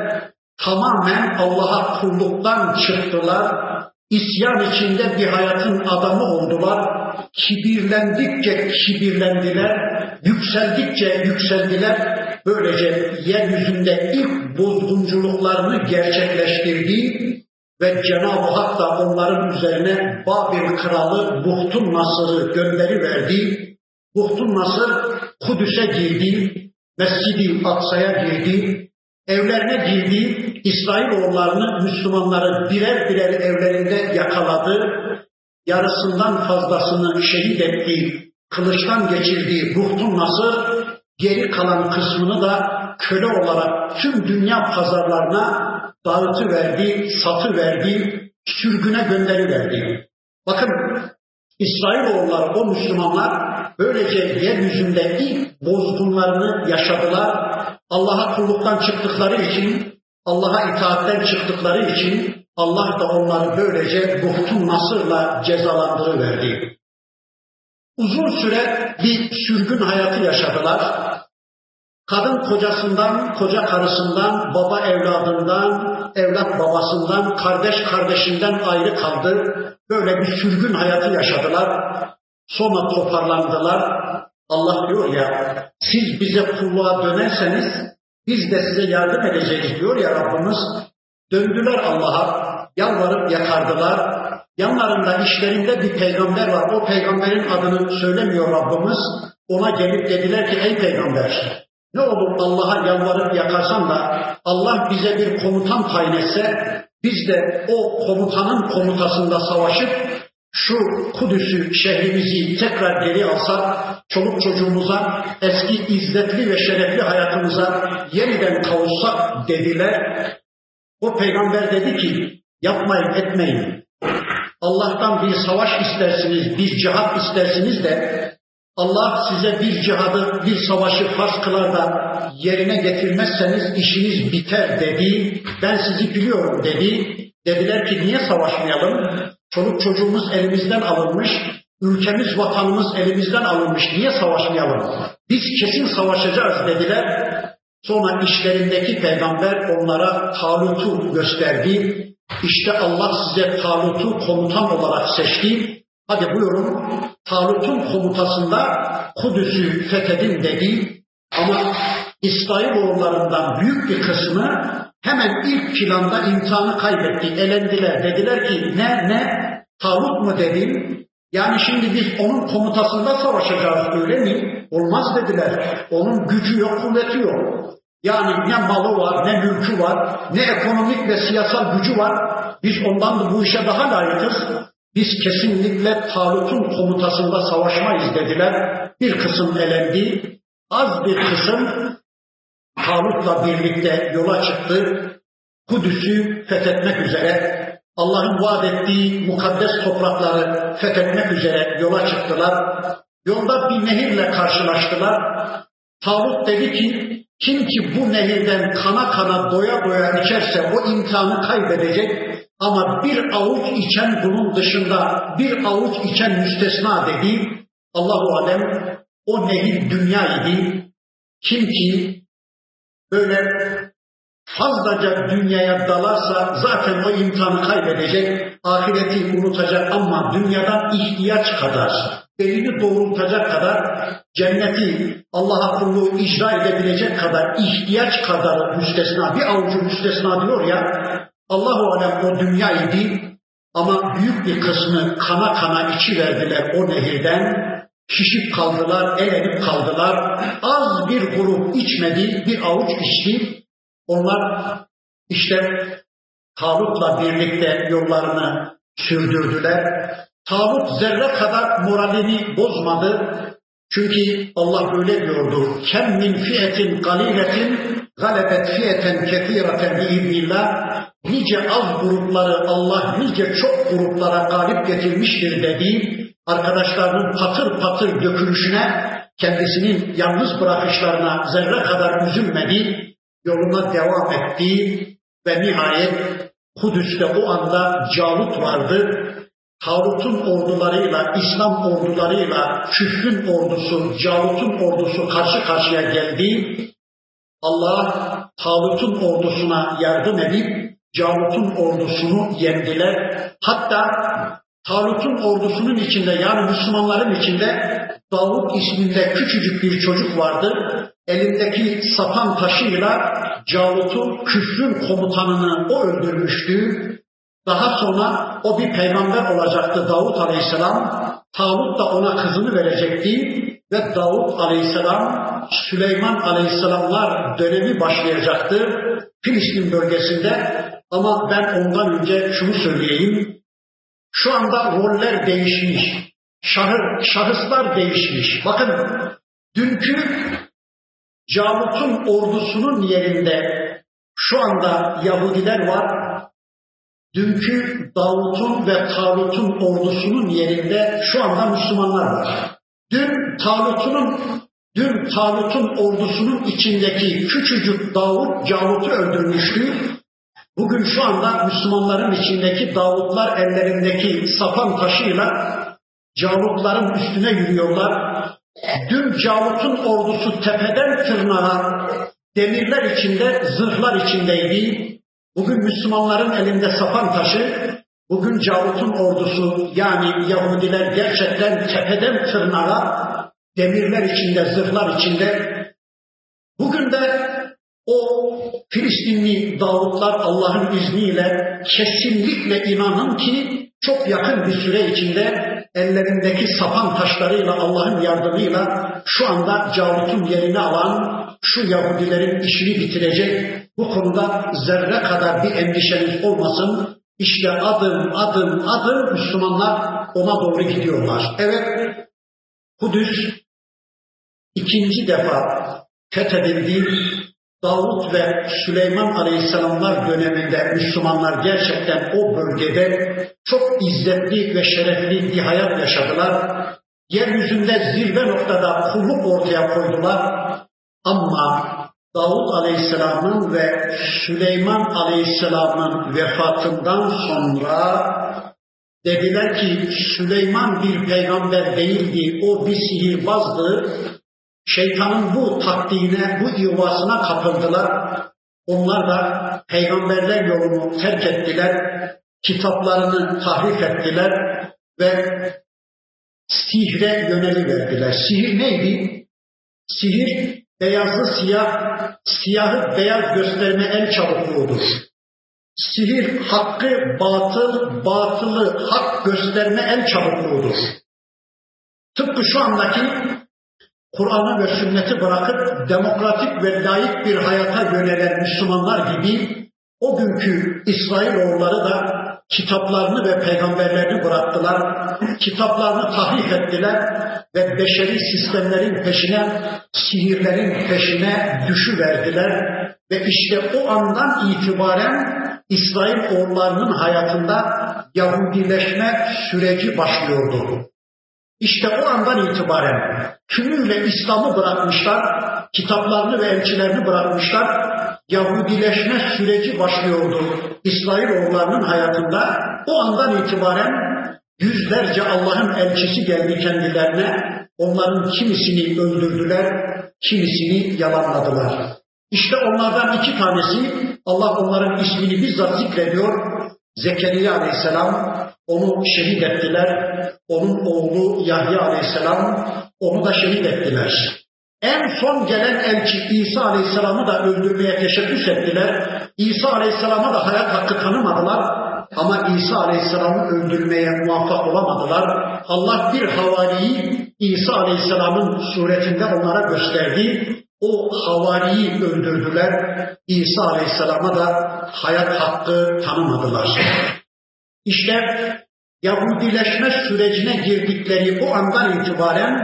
Tamamen Allah'a kulluktan çıktılar. İsyan içinde bir hayatın adamı oldular. Kibirlendikçe kibirlendiler. Yükseldikçe yükseldiler. Böylece yeryüzünde ilk bozgunculuklarını gerçekleştirdi ve Cenab-ı Hak da onların üzerine Babil kralı Buhtun Nasır'ı gönderi verdi. Buhtun Nasır Kudüs'e girdi, Mescid-i Aksa'ya girdi, evlerine girdi, İsrailoğullarını, Müslümanları birer birer evlerinde yakaladı, yarısından fazlasını şehit etti, kılıçtan geçirdiği Buhtun Nasır Geri kalan kısmını da köle olarak tüm dünya pazarlarına dağıtıverdi, satıverdi, sürgüne gönderiverdi. Bakın İsrailoğulları, o Müslümanlar böylece yeryüzünde ilk bozgunlarını yaşadılar. Allah'a kulluktan çıktıkları için, Allah'a itaatten çıktıkları için Allah da onları böylece buhtun nasırla cezalandırıverdi. Uzun süre bir sürgün hayatı yaşadılar. Kadın kocasından, koca karısından, baba evladından, evlat babasından, kardeş kardeşinden ayrı kaldı. Böyle bir sürgün hayatı yaşadılar. Sonra toparlandılar. Allah diyor ya, siz bize kulluğa dönerseniz biz de size yardım edeceğiz diyor ya Rabbimiz. Döndüler Allah'a, yalvarıp yakardılar. Yanlarında işlerinde bir peygamber var. O peygamberin adını söylemiyor Rabbimiz. Ona gelip dediler ki ey peygamber ne olur Allah'a yalvarıp yakarsan da Allah bize bir komutan tayin etse biz de o komutanın komutasında savaşıp şu Kudüs'ü şehrimizi tekrar geri alsak, çoluk çocuğumuza, eski izzetli ve şerefli hayatımıza yeniden kavuşsak dediler. O peygamber dedi ki yapmayın etmeyin. Allah'tan bir savaş istersiniz, bir cihat istersiniz de Allah size bir cihadı, bir savaşı farz kılar da yerine getirmezseniz işiniz biter dedi. Ben sizi biliyorum dedi. Dediler ki niye savaşmayalım? Çoluk çocuğumuz elimizden alınmış, ülkemiz, vatanımız elimizden alınmış. Niye savaşmayalım? Biz kesin savaşacağız dediler. Sonra işlerindeki peygamber onlara Talut'u gösterdi. İşte Allah size Talut'u komutan olarak seçti. Hadi buyurun Talut'un komutasında Kudüs'ü fethedin dedi ama İsrailoğullarından büyük bir kısmı hemen ilk planda imtihanı kaybetti, elendiler. Dediler ki ne ne Talut mu dedin? Yani şimdi biz onun komutasında savaşacağız öyle mi? Olmaz dediler. Onun gücü yok, kuvveti yok. Yani ne malı var, ne mülkü var, ne ekonomik ve siyasal gücü var. Biz ondan da bu işe daha layıkız. Biz kesinlikle Talut'un komutasında savaşmayız dediler. Bir kısım elendi, az bir kısım Talut'la birlikte yola çıktı. Kudüs'ü fethetmek üzere, Allah'ın vaat ettiği mukaddes toprakları fethetmek üzere yola çıktılar. Yolda bir nehirle karşılaştılar. Talut dedi ki, kim ki bu nehirden kana kana doya doya içerse o imtihanı kaybedecek, ama bir avuç içen bunun dışında bir avuç içen müstesna dedi. Allahu alem o nehir dünya idi. Kim ki böyle fazlaca dünyaya dalarsa zaten o imtihanı kaybedecek, ahireti unutacak ama dünyadan ihtiyaç kadar, belini doğrultacak kadar, cenneti Allah'a kulluğu icra edebilecek kadar, ihtiyaç kadar müstesna, bir avucu müstesna diyor ya, Allahu Alem o dünyayı değil, ama büyük bir kısmı kana kana içi verdiler o nehirden. Şişip kaldılar, elenip kaldılar. Az bir grup içmedi, bir avuç içti. Onlar işte Talut'la birlikte yollarını sürdürdüler. Talut zerre kadar moralini bozmadı. Çünkü Allah böyle diyordu. Kem min fiyetin galiletin galebet fiyeten kefireten biiznillah. Nice az grupları Allah nice çok gruplara galip getirmiştir dediği arkadaşlarının patır patır dökülüşüne kendisinin yalnız bırakışlarına zerre kadar üzülmedi yoluna devam etti ve nihayet Kudüs'te o anda Calut vardı. Talut'un ordularıyla, İslam ordularıyla küfrün ordusu, Calut'un ordusu karşı karşıya geldi. Allah Talut'un ordusuna yardım edip Calut'un ordusunu yendiler. Hatta Talut'un ordusunun içinde yani Müslümanların içinde Davut isminde küçücük bir çocuk vardı elindeki sapan taşıyla Calut'un küfrün komutanını o öldürmüştü. Daha sonra o bir peygamber olacaktı Davut Aleyhisselam. Talut da ona kızını verecekti ve Davut Aleyhisselam Süleyman Aleyhisselamlar dönemi başlayacaktı Filistin bölgesinde. Ama ben ondan önce şunu söyleyeyim. Şu anda roller değişmiş. Şahı, şahıslar değişmiş. Bakın dünkü Calut'un ordusunun yerinde şu anda Yahudiler var. Dünkü Davut'un ve Talut'un ordusunun yerinde şu anda Müslümanlar var. Dün Talut'un dün Talut'un ordusunun içindeki küçücük Davut Calut'u öldürmüştü. Bugün şu anda Müslümanların içindeki Davutlar ellerindeki sapan taşıyla Calutların üstüne yürüyorlar. Dün Calut'un ordusu tepeden tırnağa demirler içinde, zırhlar içindeydi. Bugün Müslümanların elinde sapan taşı, bugün Calut'un ordusu yani Yahudiler gerçekten tepeden tırnağa demirler içinde, zırhlar içinde. Bugün de o Filistinli Davutlar Allah'ın izniyle kesinlikle inanın ki çok yakın bir süre içinde ellerindeki sapan taşlarıyla Allah'ın yardımıyla şu anda Calut'un yerini alan şu Yahudilerin işini bitirecek. Bu konuda zerre kadar bir endişeniz olmasın. İşte adım adım adım Müslümanlar ona doğru gidiyorlar. Evet Kudüs ikinci defa fethedildi. Davut ve Süleyman Aleyhisselamlar döneminde Müslümanlar gerçekten o bölgede çok izzetli ve şerefli bir hayat yaşadılar. Yeryüzünde zirve noktada kulluk ortaya koydular. Ama Davut Aleyhisselam'ın ve Süleyman Aleyhisselam'ın vefatından sonra dediler ki Süleyman bir peygamber değildi, o bir sihirbazdı. Şeytanın bu taktiğine, bu yuvasına kapıldılar. Onlar da peygamberler yolunu terk ettiler, kitaplarını tahrif ettiler ve sihre yöneliverdiler. Sihir neydi? Sihir beyazı siyah, siyahı beyaz gösterme en çabukluğudur. Sihir hakkı batıl, batılı hak gösterme en çabukluğudur. Tıpkı şu andaki Kur'an'ı ve sünneti bırakıp demokratik ve layık bir hayata yönelen Müslümanlar gibi o günkü İsrailoğulları da kitaplarını ve peygamberlerini bıraktılar. Kitaplarını tahrif ettiler ve beşeri sistemlerin peşine, sihirlerin peşine düşüverdiler. Ve işte o andan itibaren İsrail oğullarının hayatında Yahudileşme süreci başlıyordu. İşte o andan itibaren tümüyle İslam'ı bırakmışlar, kitaplarını ve elçilerini bırakmışlar, Yahudileşme süreci başlıyordu İsrailoğullarının hayatında. O andan itibaren yüzlerce Allah'ın elçisi geldi kendilerine. Onların kimisini öldürdüler, kimisini yalanladılar. İşte onlardan iki tanesi Allah onların ismini bizzat zikrediyor. Zekeriya aleyhisselam onu şehit ettiler. Onun oğlu Yahya aleyhisselam onu da şehit ettiler. En son gelen elçi İsa Aleyhisselam'ı da öldürmeye teşebbüs ettiler. İsa Aleyhisselam'a da hayat hakkı tanımadılar. Ama İsa Aleyhisselam'ı öldürmeye muvaffak olamadılar. Allah bir havariyi İsa Aleyhisselam'ın suretinde onlara gösterdi. O havariyi öldürdüler. İsa Aleyhisselam'a da hayat hakkı tanımadılar. İşte Yahudileşme sürecine girdikleri bu andan itibaren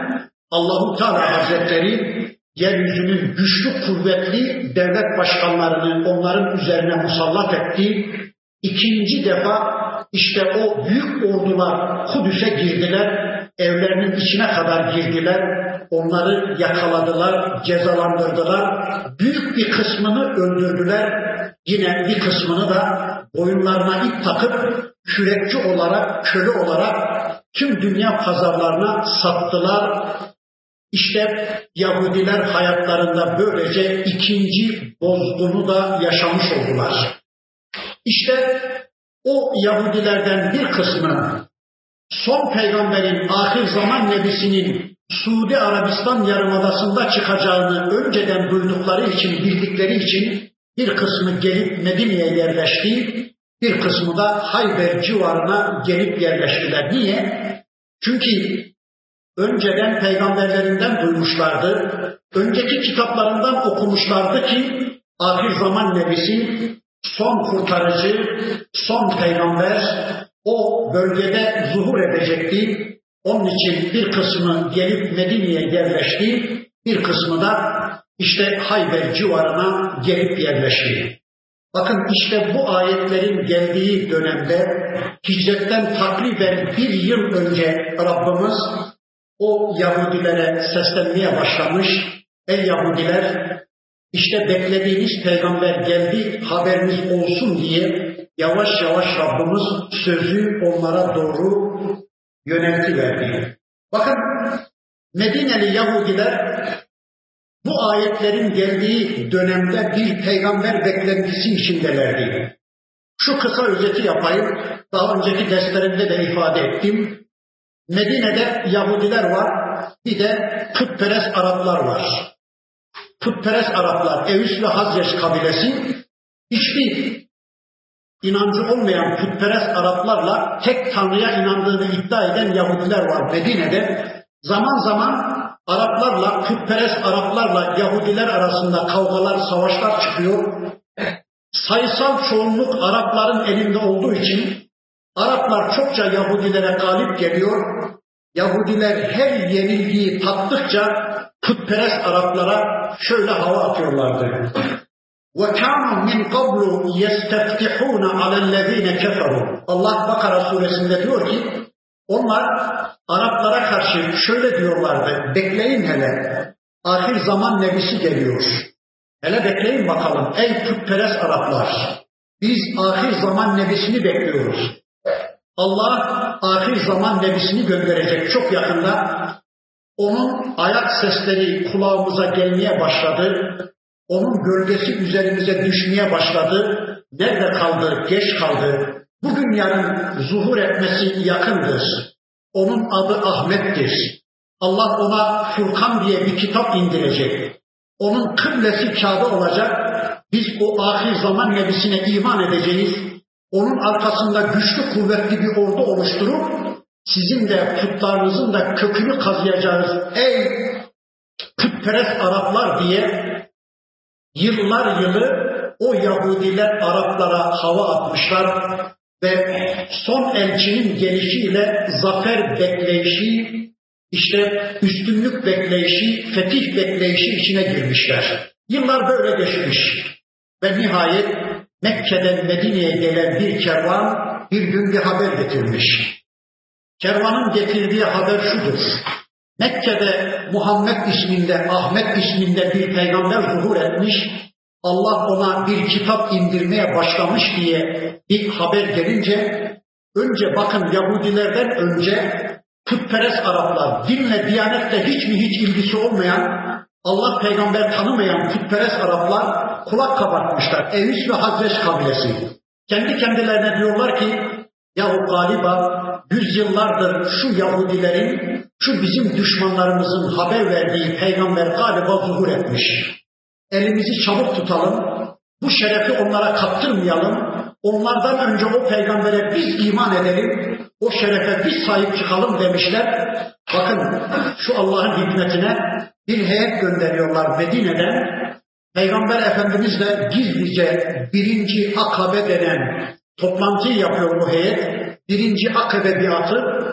Allahu Teala Hazretleri yeryüzünün güçlü kuvvetli devlet başkanlarını onların üzerine musallat etti. İkinci defa işte o büyük ordular Kudüs'e girdiler, evlerinin içine kadar girdiler, onları yakaladılar, cezalandırdılar. Büyük bir kısmını öldürdüler, yine bir kısmını da boyunlarına ip takıp kürekçi olarak, köle olarak tüm dünya pazarlarına sattılar, işte Yahudiler hayatlarında böylece ikinci bozgunu da yaşamış oldular. İşte o Yahudilerden bir kısmı son peygamberin ahir zaman nebisinin Suudi Arabistan yarımadasında çıkacağını önceden duydukları için, bildikleri için bir kısmı gelip Medine'ye yerleşti, bir kısmı da Hayber civarına gelip yerleştiler. Niye? Çünkü önceden peygamberlerinden duymuşlardı. Önceki kitaplarından okumuşlardı ki ahir zaman nebisi, son kurtarıcı, son peygamber o bölgede zuhur edecekti. Onun için bir kısmı gelip Medine'ye yerleşti, bir kısmı da işte Hayber civarına gelip yerleşti. Bakın işte bu ayetlerin geldiği dönemde hicretten takriben bir yıl önce Rabbimiz o Yahudilere seslenmeye başlamış. Ey Yahudiler işte beklediğiniz peygamber geldi haberiniz olsun diye yavaş yavaş Rabbimiz sözü onlara doğru yöneltiverdi. Bakın Medineli Yahudiler bu ayetlerin geldiği dönemde bir peygamber beklentisi içindelerdi. Şu kısa özeti yapayım. Daha önceki derslerimde de ifade ettim. Medine'de Yahudiler var, bir de putperest Araplar var. Putperest Araplar, Evüs ve Hazreç kabilesi hiçbir inancı olmayan putperest Araplarla tek Tanrı'ya inandığını iddia eden Yahudiler var Medine'de. Zaman zaman Araplarla, putperest Araplarla Yahudiler arasında kavgalar, savaşlar çıkıyor. Sayısal çoğunluk Arapların elinde olduğu için Araplar çokça Yahudilere galip geliyor. Yahudiler her yenilgiyi tattıkça putperest Araplara şöyle hava atıyorlardı. وَكَانُوا مِنْ قَبْلُ يَسْتَفْتِحُونَ عَلَى الَّذ۪ينَ كَفَرُوا Allah Bakara suresinde diyor ki onlar Araplara karşı şöyle diyorlardı. Bekleyin hele. Ahir zaman nebisi geliyor. Hele bekleyin bakalım ey putperest Araplar. Biz ahir zaman nebisini bekliyoruz. Allah ahir zaman nebisini gönderecek çok yakında. Onun ayak sesleri kulağımıza gelmeye başladı. Onun gölgesi üzerimize düşmeye başladı. Nerede kaldı? Geç kaldı. Bugün yarın zuhur etmesi yakındır. Onun adı Ahmet'tir. Allah ona Furkan diye bir kitap indirecek. Onun kıblesi Kabe olacak. Biz o ahir zaman nebisine iman edeceğiz onun arkasında güçlü kuvvetli bir ordu oluşturup sizin de putlarınızın da kökünü kazıyacağınız ey putperest Araplar diye yıllar yılı o Yahudiler Araplara hava atmışlar ve son elçinin gelişiyle zafer bekleyişi, işte üstünlük bekleyişi, fetih bekleyişi içine girmişler. Yıllar böyle geçmiş ve nihayet Mekke'den Medine'ye gelen bir kervan bir gün bir haber getirmiş. Kervanın getirdiği haber şudur. Mekke'de Muhammed isminde, Ahmet isminde bir peygamber zuhur etmiş. Allah ona bir kitap indirmeye başlamış diye bir haber gelince önce bakın Yahudilerden önce putperest Araplar, dinle, diyanetle hiç mi hiç ilgisi olmayan, Allah peygamber tanımayan putperest Araplar kulak kabartmışlar. Evis ve Hazreç kabilesi. Kendi kendilerine diyorlar ki, yahu galiba yüzyıllardır şu Yahudilerin, şu bizim düşmanlarımızın haber verdiği peygamber galiba zuhur etmiş. Elimizi çabuk tutalım, bu şerefi onlara kaptırmayalım, onlardan önce o peygambere biz iman edelim, o şerefe biz sahip çıkalım demişler. Bakın şu Allah'ın hikmetine bir heyet gönderiyorlar Medine'den. Peygamber Efendimiz de gizlice birinci akabe denen toplantıyı yapıyor bu heyet. Birinci akabe biatı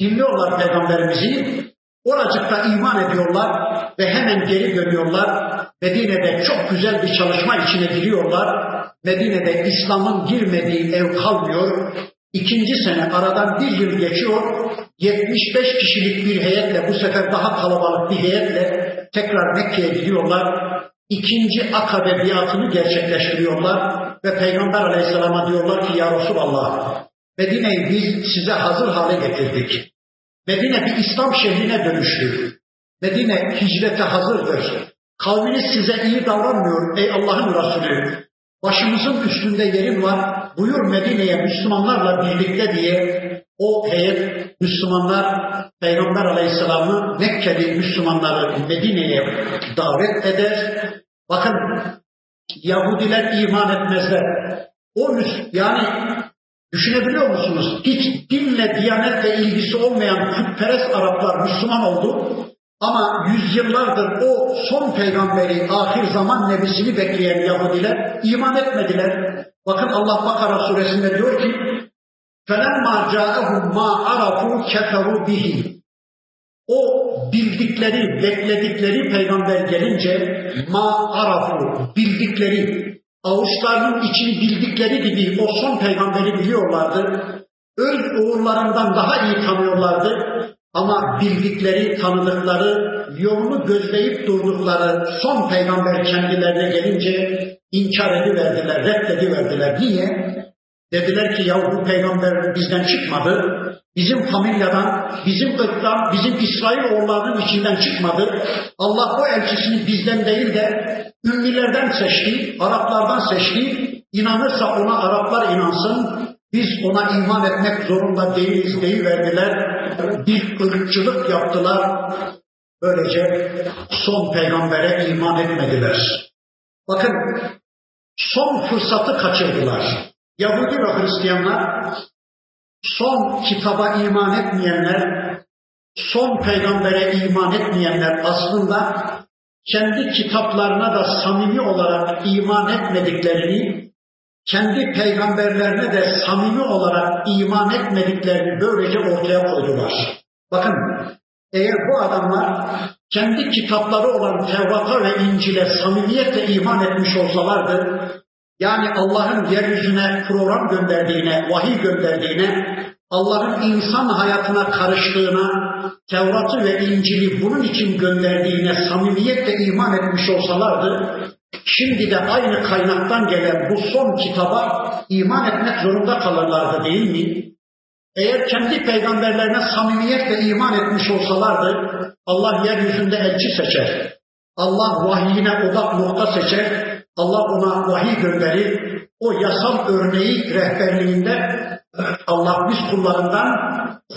dinliyorlar peygamberimizi. Oracıkta iman ediyorlar ve hemen geri dönüyorlar. Medine'de çok güzel bir çalışma içine giriyorlar. Medine'de İslam'ın girmediği ev kalmıyor. İkinci sene aradan bir yıl geçiyor. 75 kişilik bir heyetle bu sefer daha kalabalık bir heyetle tekrar Mekke'ye gidiyorlar. İkinci akabe biatını gerçekleştiriyorlar ve Peygamber Aleyhisselam'a diyorlar ki ya Resulallah Medine'yi biz size hazır hale getirdik. Medine bir İslam şehrine dönüştü. Medine hicrete hazırdır. Kavminiz size iyi davranmıyor ey Allah'ın Resulü. Başımızın üstünde yerin var. Buyur Medine'ye Müslümanlarla birlikte diye o heyet Müslümanlar Peygamber Aleyhisselam'ı Mekke'li Müslümanları Medine'ye davet eder. Bakın Yahudiler iman etmezler. O yani düşünebiliyor musunuz? Hiç dinle, diyanetle ilgisi olmayan putperest Araplar Müslüman oldu. Ama yüzyıllardır o son peygamberi, ahir zaman nebisini bekleyen Yahudiler iman etmediler. Bakın Allah Bakara suresinde diyor ki فَلَمَّا جَاءَهُمْ مَا عَرَفُوا كَفَرُوا بِهِ o bildikleri, bekledikleri peygamber gelince ma arafu, bildikleri, avuçlarının içini bildikleri gibi o son peygamberi biliyorlardı. Öz oğullarından daha iyi tanıyorlardı. Ama bildikleri, tanıdıkları, yolunu gözleyip durdukları son peygamber kendilerine gelince inkar ediverdiler, reddediverdiler. Niye? Dediler ki ya bu peygamber bizden çıkmadı. Bizim familyadan, bizim ırktan, bizim İsrail oğullarının içinden çıkmadı. Allah o elçisini bizden değil de ümmilerden seçti, Araplardan seçti. İnanırsa ona Araplar inansın. Biz ona iman etmek zorunda değiliz deyiverdiler. Bir ırkçılık yaptılar. Böylece son peygambere iman etmediler. Bakın son fırsatı kaçırdılar. Yahudi ve Hristiyanlar son kitaba iman etmeyenler, son peygambere iman etmeyenler aslında kendi kitaplarına da samimi olarak iman etmediklerini, kendi peygamberlerine de samimi olarak iman etmediklerini böylece ortaya koydular. Bakın eğer bu adamlar kendi kitapları olan Tevrat'a ve İncil'e samimiyetle iman etmiş olsalardı, yani Allah'ın yeryüzüne program gönderdiğine, vahiy gönderdiğine, Allah'ın insan hayatına karıştığına, Tevrat'ı ve İncil'i bunun için gönderdiğine samimiyetle iman etmiş olsalardı, şimdi de aynı kaynaktan gelen bu son kitaba iman etmek zorunda kalırlardı değil mi? Eğer kendi peygamberlerine samimiyetle iman etmiş olsalardı, Allah yeryüzünde elçi seçer. Allah vahiyine odak nokta seçer Allah ona vahiy gönderir. O yasal örneği rehberliğinde Allah biz kullarından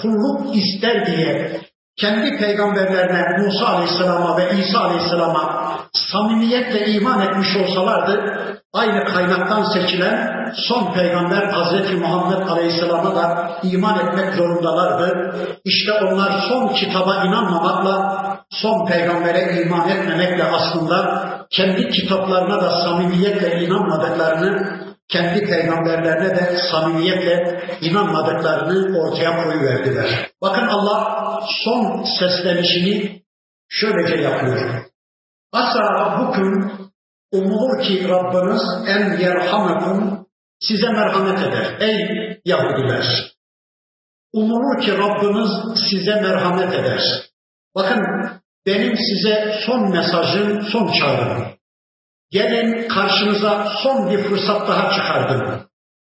kulluk ister diye kendi peygamberlerine Musa Aleyhisselam'a ve İsa Aleyhisselam'a samimiyetle iman etmiş olsalardı aynı kaynaktan seçilen son peygamber Hazreti Muhammed Aleyhisselam'a da iman etmek zorundalardı. İşte onlar son kitaba inanmamakla, son peygambere iman etmemekle aslında kendi kitaplarına da samimiyetle inanmadıklarını, kendi peygamberlerine de samimiyetle inanmadıklarını ortaya koyuverdiler. Bakın Allah son seslenişini şöylece yapıyor. Asa Rabbukum umulur ki Rabbiniz en yerhamekum size merhamet eder. Ey Yahudiler! Umulur ki Rabbiniz size merhamet eder. Bakın benim size son mesajım, son çağrım. Gelin karşınıza son bir fırsat daha çıkardım.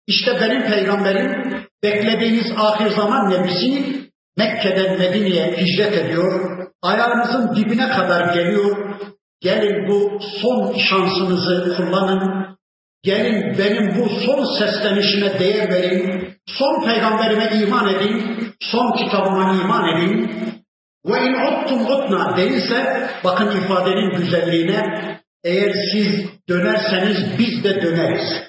İşte benim peygamberim beklediğiniz ahir zaman nebisi Mekke'den Medine'ye hicret ediyor. Ayağınızın dibine kadar geliyor. Gelin bu son şansınızı kullanın. Gelin benim bu son seslenişime değer verin. Son peygamberime iman edin. Son kitabıma iman edin. Ve in uttum utna değilse bakın ifadenin güzelliğine eğer siz dönerseniz biz de döneriz.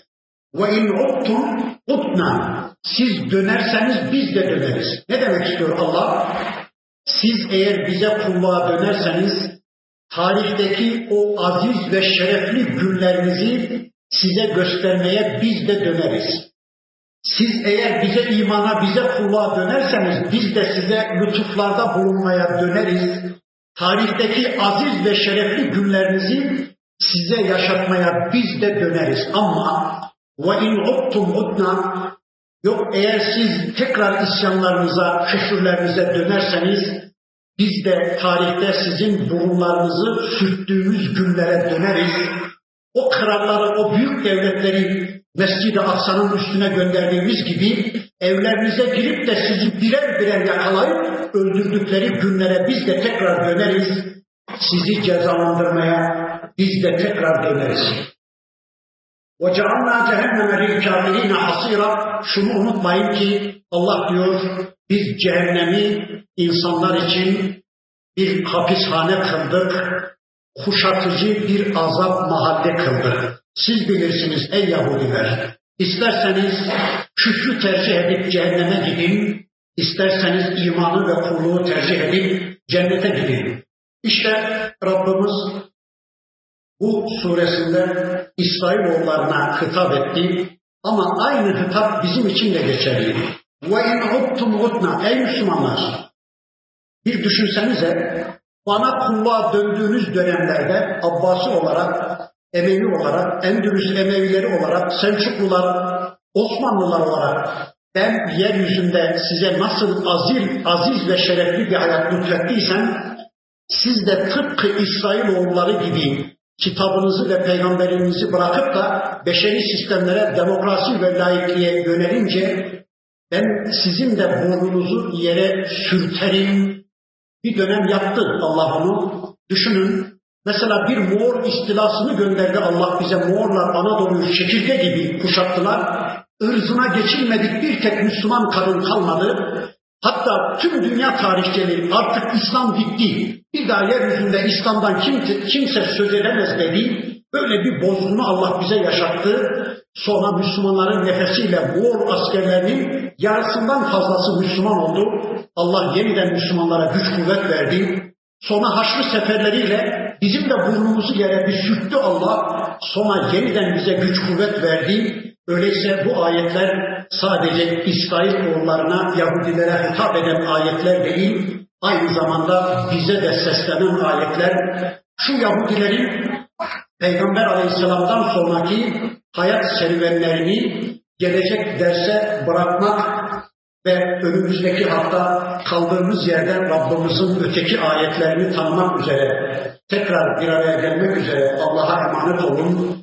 Ve in uttum utna siz dönerseniz biz de döneriz. Ne demek istiyor Allah? Siz eğer bize kulluğa dönerseniz tarihteki o aziz ve şerefli günlerinizi size göstermeye biz de döneriz. Siz eğer bize imana, bize kulluğa dönerseniz biz de size lütuflarda bulunmaya döneriz. Tarihteki aziz ve şerefli günlerinizi size yaşatmaya biz de döneriz. Ama ve in uttum utna yok eğer siz tekrar isyanlarınıza, küfürlerinize dönerseniz biz de tarihte sizin burunlarınızı sürttüğümüz günlere döneriz. O kralları, o büyük devletleri Mescid-i Aksa'nın üstüne gönderdiğimiz gibi evlerinize girip de sizi birer birer yakalayıp öldürdükleri günlere biz de tekrar döneriz Sizi cezalandırmaya biz de tekrar döneriz. وَجَعَلْنَا جَهَنَّمَ لِلْكَافِرِينَ hasira. Şunu unutmayın ki Allah diyor biz cehennemi insanlar için bir hapishane kıldık, kuşatıcı bir azap mahalle kıldık. Siz bilirsiniz ey Yahudiler. İsterseniz küfrü tercih edip cehenneme gidin, isterseniz imanı ve kulluğu tercih edip cennete gidin. İşte Rabbimiz bu suresinde İsrailoğullarına hitap etti ama aynı hitap bizim için de geçerli. Ve in uttum utna ey Müslümanlar bir düşünsenize bana kulluğa döndüğünüz dönemlerde Abbasi olarak, Emevi olarak, Endülüs Emevileri olarak, Selçuklular, Osmanlılar olarak ben yeryüzünde size nasıl azil, aziz ve şerefli bir hayat lütfettiysem siz de tıpkı İsrailoğulları gibi kitabınızı ve peygamberinizi bırakıp da beşeri sistemlere, demokrasi ve laikliğe yönelince ben sizin de burnunuzu yere sürterim. Bir dönem yaptı Allah onu. Düşünün. Mesela bir Moğol istilasını gönderdi Allah bize. Moğollar Anadolu'yu çekirge gibi kuşattılar. Irzına geçilmedik bir tek Müslüman kadın kalmadı. Hatta tüm dünya tarihçileri artık İslam bitti. Bir daha yeryüzünde İslam'dan kimse, kimse söz edemez dedi. Böyle bir bozgunu Allah bize yaşattı. Sonra Müslümanların nefesiyle Moğol askerlerinin yarısından fazlası Müslüman oldu. Allah yeniden Müslümanlara güç kuvvet verdi. Sonra Haçlı seferleriyle bizim de burnumuzu yere bir sürttü Allah. Sonra yeniden bize güç kuvvet verdi. Öyleyse bu ayetler sadece İsrail oğullarına, Yahudilere hitap eden ayetler değil, aynı zamanda bize de seslenen ayetler. Şu Yahudilerin Peygamber Aleyhisselam'dan sonraki hayat serüvenlerini gelecek derse bırakmak ve önümüzdeki hafta kaldığımız yerden Rabbimizin öteki ayetlerini tanımak üzere tekrar bir araya gelmek üzere Allah'a emanet olun.